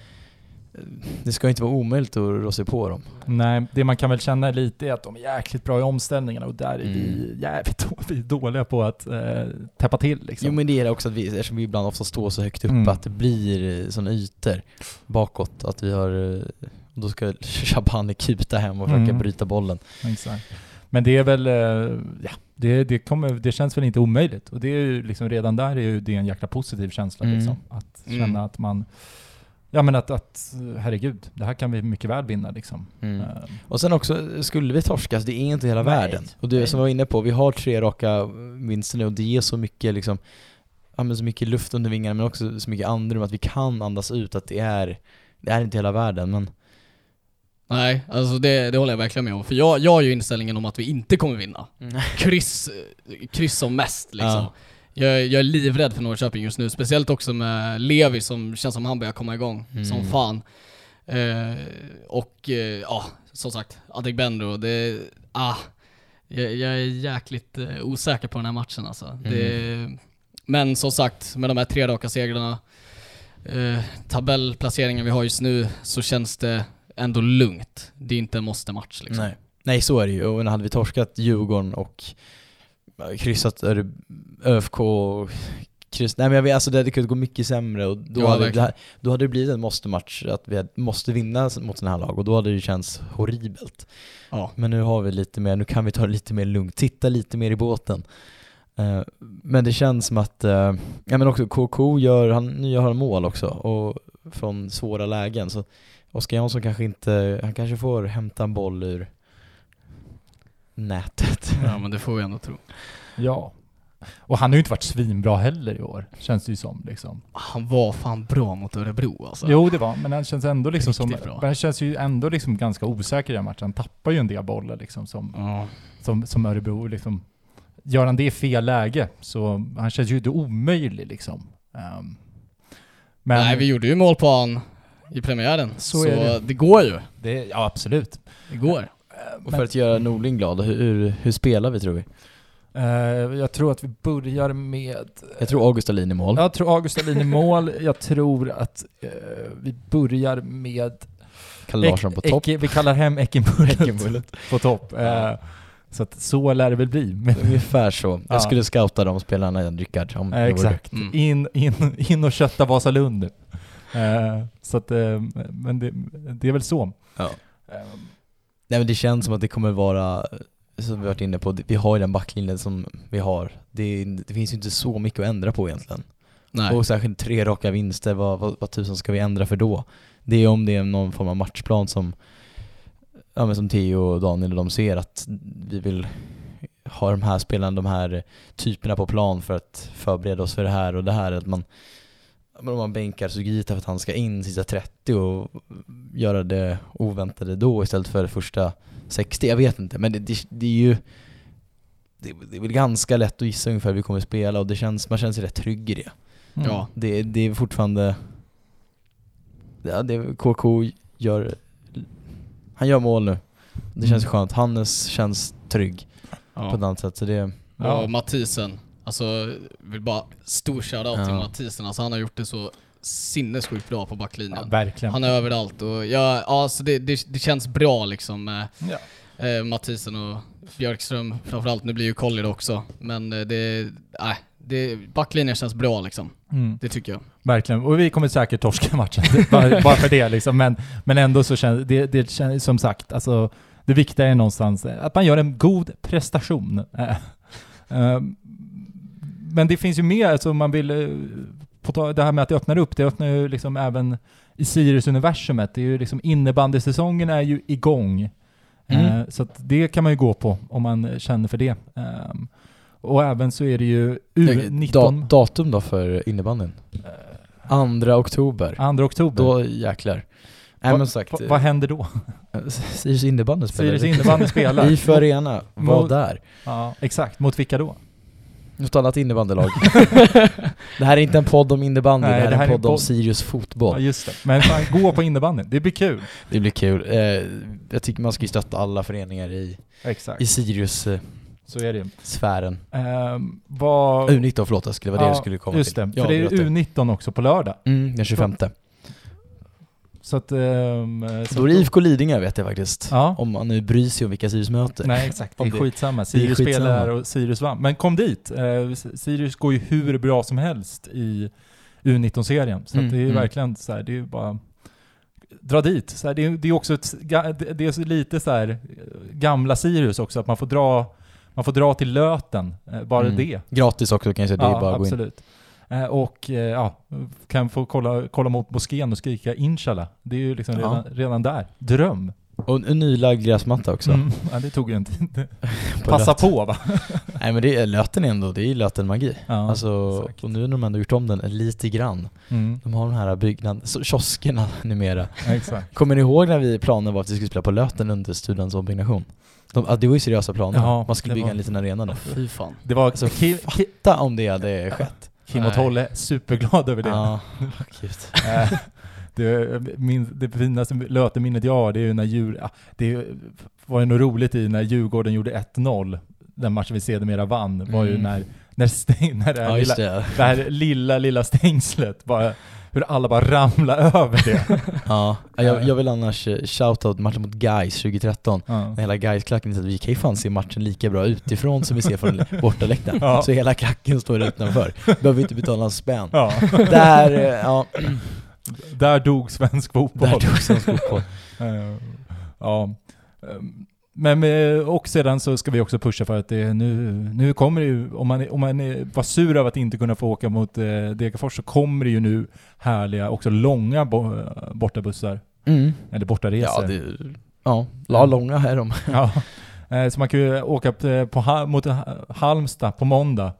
eh, det ska inte vara omöjligt att rå sig på dem. Nej, det man kan väl känna lite är att de är jäkligt bra i omställningarna och där är Mm. vi jävligt vi är dåliga på att eh, täppa till liksom. Jo men det är det också att vi, eftersom vi ibland ofta står så högt upp, Mm. att det blir sådana ytor bakåt, att vi har... Och då ska Shabani kuta hem och försöka Mm. bryta bollen. Exakt. Men det är väl, eh, ja, det, det, kommer, det känns väl inte omöjligt. Och det är ju liksom, redan där är ju det en jäkla positiv känsla Mm. liksom. Att Mm. känna att man, ja men att, att, herregud, det här kan vi mycket väl vinna liksom. Mm. Eh, Och sen också, skulle vi torskas, det är inte hela Nej. världen. Och du som var inne på, vi har tre raka vinster nu och det ger så mycket liksom, ja men så mycket luft under vingarna men också så mycket andrum att vi kan andas ut att det är, det är inte hela världen men Nej, alltså det, det håller jag verkligen med om. För jag, jag har ju inställningen om att vi inte kommer vinna. Kryss, kryss som mest liksom. Ja. Jag, jag är livrädd för Norrköping just nu, speciellt också med Levi som känns som han börjar komma igång Mm. som fan. Eh, och eh, ja, som sagt, Adegbenro, det, ah, jag, jag är jäkligt eh, osäker på den här matchen alltså. Det, men som sagt, med de här tre raka segrarna, eh, tabellplaceringen vi har just nu, så känns det ändå lugnt. Det är inte en måste-match liksom. Nej. Nej så är det ju, och hade vi torskat Djurgården och kryssat ÖFK och kryss, nej men jag vet, alltså det hade kunnat gå mycket sämre och då, Ja, hade, det här, då hade det blivit en måste-match, att vi hade- måste vinna mot sådana här lag och då hade det känts horribelt. Ja. Men nu har vi lite mer, nu kan vi ta det lite mer lugnt, titta lite mer i båten. Eh, men det känns som att, eh, ja men också KK gör, han gör han mål också, och från svåra lägen. Så Oskar Jansson kanske inte, han kanske får hämta en boll ur nätet. ja, men det får vi ändå tro. ja. Och han har ju inte varit svinbra heller i år, känns det ju som liksom. Han var fan bra mot Örebro alltså. Jo det var, men han känns ändå liksom som, bra. men han känns ju ändå liksom ganska osäker i den matchen. Han tappar ju en del bollar liksom som, Ja. som, som Örebro liksom. Gör han det i fel läge så, han känns ju inte omöjlig liksom. Ehm, men Nej, vi gjorde ju mål på han i premiären. Så Så, det. det. går ju. det, ja absolut. Det går. Och för att göra Norling glad, hur, hur, hur spelar vi tror vi? Eh, jag tror att vi börjar med... Jag tror August Dahlin i mål. Jag tror August Dahlin i mål. Jag tror att eh, vi börjar med... Kalle Larsson på topp. Vi kallar hem Eckenbullet på topp. Eh, så att så lär det väl bli. Men, Ungefär så. Jag Ja. skulle scouta de spelarna igen, Rickard. Om eh, exakt. Mm. In, in, in och kötta Vasalund. Eh, så att, eh, men det, det är väl så. Ja. Eh, Nej men det känns som att det kommer vara, som vi varit inne på, vi har ju den backlinjen som vi har. Det, det finns ju inte så mycket att ändra på egentligen. Nej. Och särskilt tre raka vinster, vad, vad, vad tusan ska vi ändra för då? Det är om det är någon form av matchplan som, ja men som Theo och Daniel och de ser att vi vill ha de här spelarna, de här typerna på plan för att förbereda oss för det här och det här. Att man, men om man bänkar Sugita för att han ska in sista 30 och göra det oväntade då istället för första 60, jag vet inte. Men det, det, det är ju det, det är väl ganska lätt att gissa ungefär hur vi kommer spela och det känns, man känner sig rätt trygg i det. mm. Ja. Det, det är fortfarande, ja, det, KK gör, han gör mål nu. Det känns Mm. skönt. Hannes känns trygg på ett Ja. annat sätt så det, Ja. Och Mathisen, alltså vill bara stor shoutout till Ja. Mathisen. Alltså han har gjort det så sinnessjukt bra på Ja, backlinjen. verkligen. han är överallt och ja, alltså det, det, det känns bra liksom med Ja. eh, Mathisen och Björkström framförallt. Nu blir ju Collier också, men eh, det, nej, det, backlinjen känns bra liksom. Mm. Det tycker jag. Verkligen, och vi kommer säkert torska matchen, bara, bara för det liksom. Men, men ändå så känns det, det känns, som sagt, alltså det viktiga är någonstans att man gör en god prestation. Eh, eh, Men det finns ju mer, alltså man vill, eh, på ta- det här med att det öppnar upp, det öppnar ju liksom även i Sirius-universumet. Det är ju liksom innebandysäsongen är ju igång. Mm. Eh, Så det kan man ju gå på om man känner för det. Eh, Och även så är det ju U19, Da, datum då för innebandyn? eh, 2 oktober. 2 oktober. Då jäklar. Nej Va- men sagt, Va- vad händer då? Sirius innebandy spelar Sirius innebandy spelar. IFÖ Arena, var där. Ja, exakt. Mot vilka då? Något annat innebandylag. det här är inte en podd om innebandy, Nej, det här det är här en är podd om podd- Sirius Ja, fotboll. just det. Men fan, gå på innebandyn. Det blir kul. Det blir kul. Eh, jag tycker man ska ju stötta alla föreningar i, Exakt. i Sirius-sfären. Så är det. Ehm, vad... U19 förlåt, det skulle vara det Ja, jag skulle komma Just till. det. Jag För det är avbröt U19 också på lördag. Mm, den 25. Så att... så Då är det IFK Lidingö vet jag faktiskt. Ja. Om man nu bryr sig om vilka Sirius möter. Nej exakt, det är skitsamma. är Sirius skitsamma. spelar och Sirius vann. Men kom dit! Eh, Sirius går ju hur bra som helst i U19-serien. Så Mm, att det är mm. verkligen så här, det är bara... dra dit. Så här, det, är- det är också ett, det är lite så här eh, gamla Sirius också, att man får dra, man får dra till Löten, bara Mm. det. Gratis också kan jag säga, det är Ja, bara att gå in. Eh, Och eh, ja, kan få kolla, kolla mot moskén och skrika inshallah. Det är ju liksom Ja. redan, redan där. Dröm. Och en nylagd gräsmatta också. Mm. Ja, det tog ju en tid. Passa Löten. på va? Nej men det är löten ändå, det är ju löten-magi. Ja, alltså, exakt. och nu har de ändå gjort om den lite grann. Mm. De har de här byggnaderna, kioskerna numera. Ja, exakt. Kommer ni ihåg när vi planen var att vi skulle spela på Löten under Students ombyggnation? De, det var ju seriösa planer. Ja, Man skulle bygga var- en liten arena där. Fy fan. Det var Alltså, Fatta om det hade skett. Kim och. Tolle superglad över det. Ja. Eh, det, min, det finaste Löteminnet jag har, det är ju när djur, det var ju något roligt i när Djurgården gjorde 1-0, den matchen vi sedermera vann, var ju Mm. när, när, stäng, när det, här Ja lilla, det. det här lilla, lilla stängslet, bara, hur alla bara ramlar över det. Ja, jag, jag vill annars eh, shoutout matchen mot Gais 2013. Ja. När hela Gais-klacken sa att vi kan ju fan se matchen lika bra utifrån som vi ser från bortaläktaren. Ja. Så hela klacken står utanför. Behöver inte betala en spänn. Ja. Där, eh, ja, Där dog svensk fotboll. där tog svensk fotboll. Eh, ja. Men med, och sedan så ska vi också pusha för att det nu, nu kommer det ju, om man, om man var sur över att inte kunna få åka mot eh, Degerfors så kommer det ju nu härliga, också långa bo, bortabussar, Mm. eller bortaresor. Ja, det, ja, la långa är de. Ja. Eh, Så man kan ju åka på, mot Ha- Halmstad på måndag.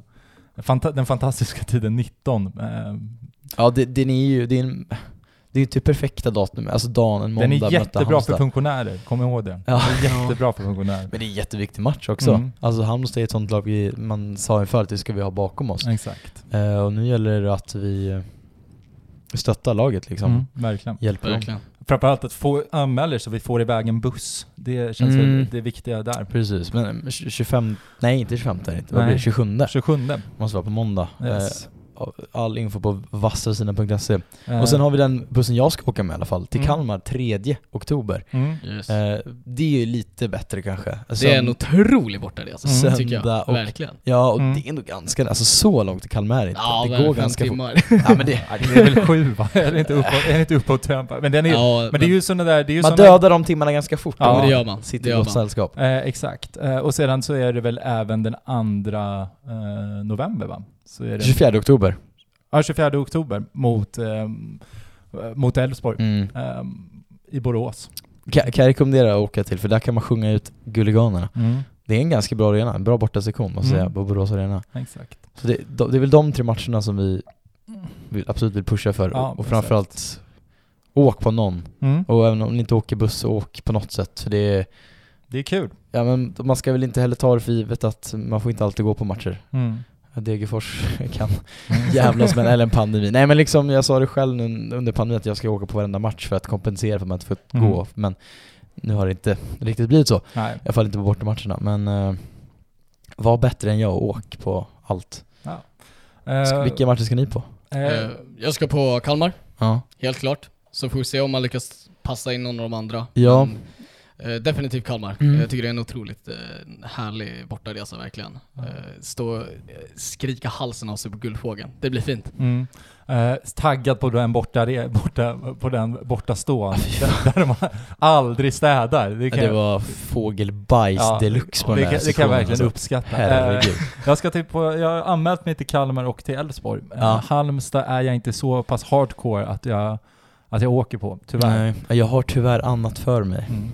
Den fantastiska tiden 19. Eh, Ja, det, den är ju, det är, en, det är ju typ perfekta datum, alltså dagen, en måndag Den är jättebra för funktionärer, kom ihåg det. Ja. Den är jättebra för funktionärer. Men det är en jätteviktig match också. Mm. Alltså Halmstad är ett sånt lag vi, man sa inför att det ska vi ha bakom oss. Exakt. Eh, och nu gäller det att vi eh, stöttar laget liksom. Mm, verkligen. Hjälper dem. Verkligen. Framförallt att få anmäler så vi får iväg en buss. Det känns Mm. väl det viktiga där. Precis, men eh, 25, nej inte 25 är det inte, vad blir det? 27? 27. Måste vara på måndag. Yes. Eh, all info på vassasina.se. Eh, Och sen har vi den bussen jag ska åka med i alla fall, till Mm. Kalmar 3 oktober. mm. Yes. Eh, det är ju lite bättre kanske. det är en otrolig bortaresa, Mm. tycker jag. och- Verkligen. Ja, och Mm. det är ändå ganska, alltså så långt till Kalmar är det inte. Ja, det men går ganska fort. timmar. Ja men det, det är väl sju va? Är det inte uppåt, är det inte uppåt? Men den är, Ja, men det är ju sådana där, det är ju man såna, dödar de timmarna ganska fort. Ja, men det man gör man. Sitter i gott man. sällskap. Eh, exakt. Eh, och sedan så är det väl även den andra eh, november va? Så är det, 24 oktober. ja, 24 oktober mot, eh, mot Elfsborg Mm. ehm, i Borås. Kan, kan jag rekommendera att åka till, för där kan man sjunga ut Gulliganerna. Det är en ganska bra arena, en bra bortasektion måste Mm. säga, på Borås Arena. Exakt. Så det, det är väl de tre matcherna som vi vill, absolut vill pusha för. Ja, och framförallt, åk på någon. Mm. Och även om ni inte åker buss, åk på något sätt. För det är, Det är kul. ja men man ska väl inte heller ta det för givet att man får inte alltid gå på matcher. Mm. Degerfors kan jävlas med eller en pandemi. Nej men liksom, jag sa det själv nu under pandemin att jag ska åka på varenda match för att kompensera för att man inte får Mm. gå. Men nu har det inte riktigt blivit så. Nej. I alla fall inte på bortamatcherna. Men uh, var bättre än jag och åk på allt. Eh, Vilka matcher ska ni på? Eh, Jag ska på Kalmar, Ja. helt klart. Så får vi se om man lyckas passa in någon av de andra. Ja. Men, definitivt Kalmar. Mm. Jag tycker det är en otroligt eh, härlig bortaresa verkligen. Eh, stå och eh, skrika halsen av sig på Guldfågeln. Det blir fint. Mm. Eh, taggad på den borta, borta, på den borta stån, där, där de aldrig städar. Det kan, Det var fågelbajs Ja, deluxe på det, den här kan, det kan jag verkligen alltså. uppskatta. Eh, jag, ska typ på, jag har anmält mig till Kalmar och till Elfsborg. Eh, Ja. Halmstad är jag inte så pass hardcore att jag, att jag åker på, tyvärr. Nej, jag har tyvärr annat för mig. Mm.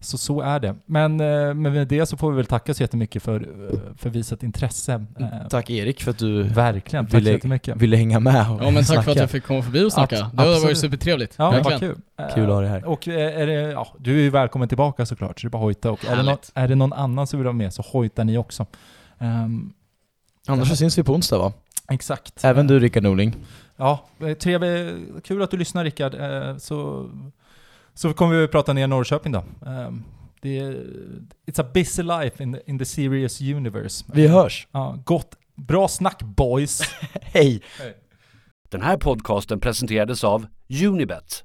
Så så är det. Men, eh, men med det så får vi väl tacka så jättemycket för, eh, för visat intresse. Eh, Tack Erik för att du Verkligen, Ville- ville hänga med och Ja men tack för att snacka. jag fick komma förbi och snacka. Abs- det har varit supertrevligt. Ja, verkligen. kul. Kul att ha dig här. Och är det, ja, du är ju välkommen tillbaka såklart, så det är bara hojta. Och är det, någon, är det någon annan som vill vara med så hojtar ni också. Ehm, Annars så syns vi på onsdag va? exakt. Även du Rickard Norling. Ja, eh, trevligt. Kul att du lyssnar Rickard. Eh, Så, så kommer vi att prata ner Norrköping då. Ehm, Det är, it's a busy life in the, in the serious universe. Vi hörs. Ja, gott. Bra snack boys! Hej! Den här podcasten presenterades av Unibet,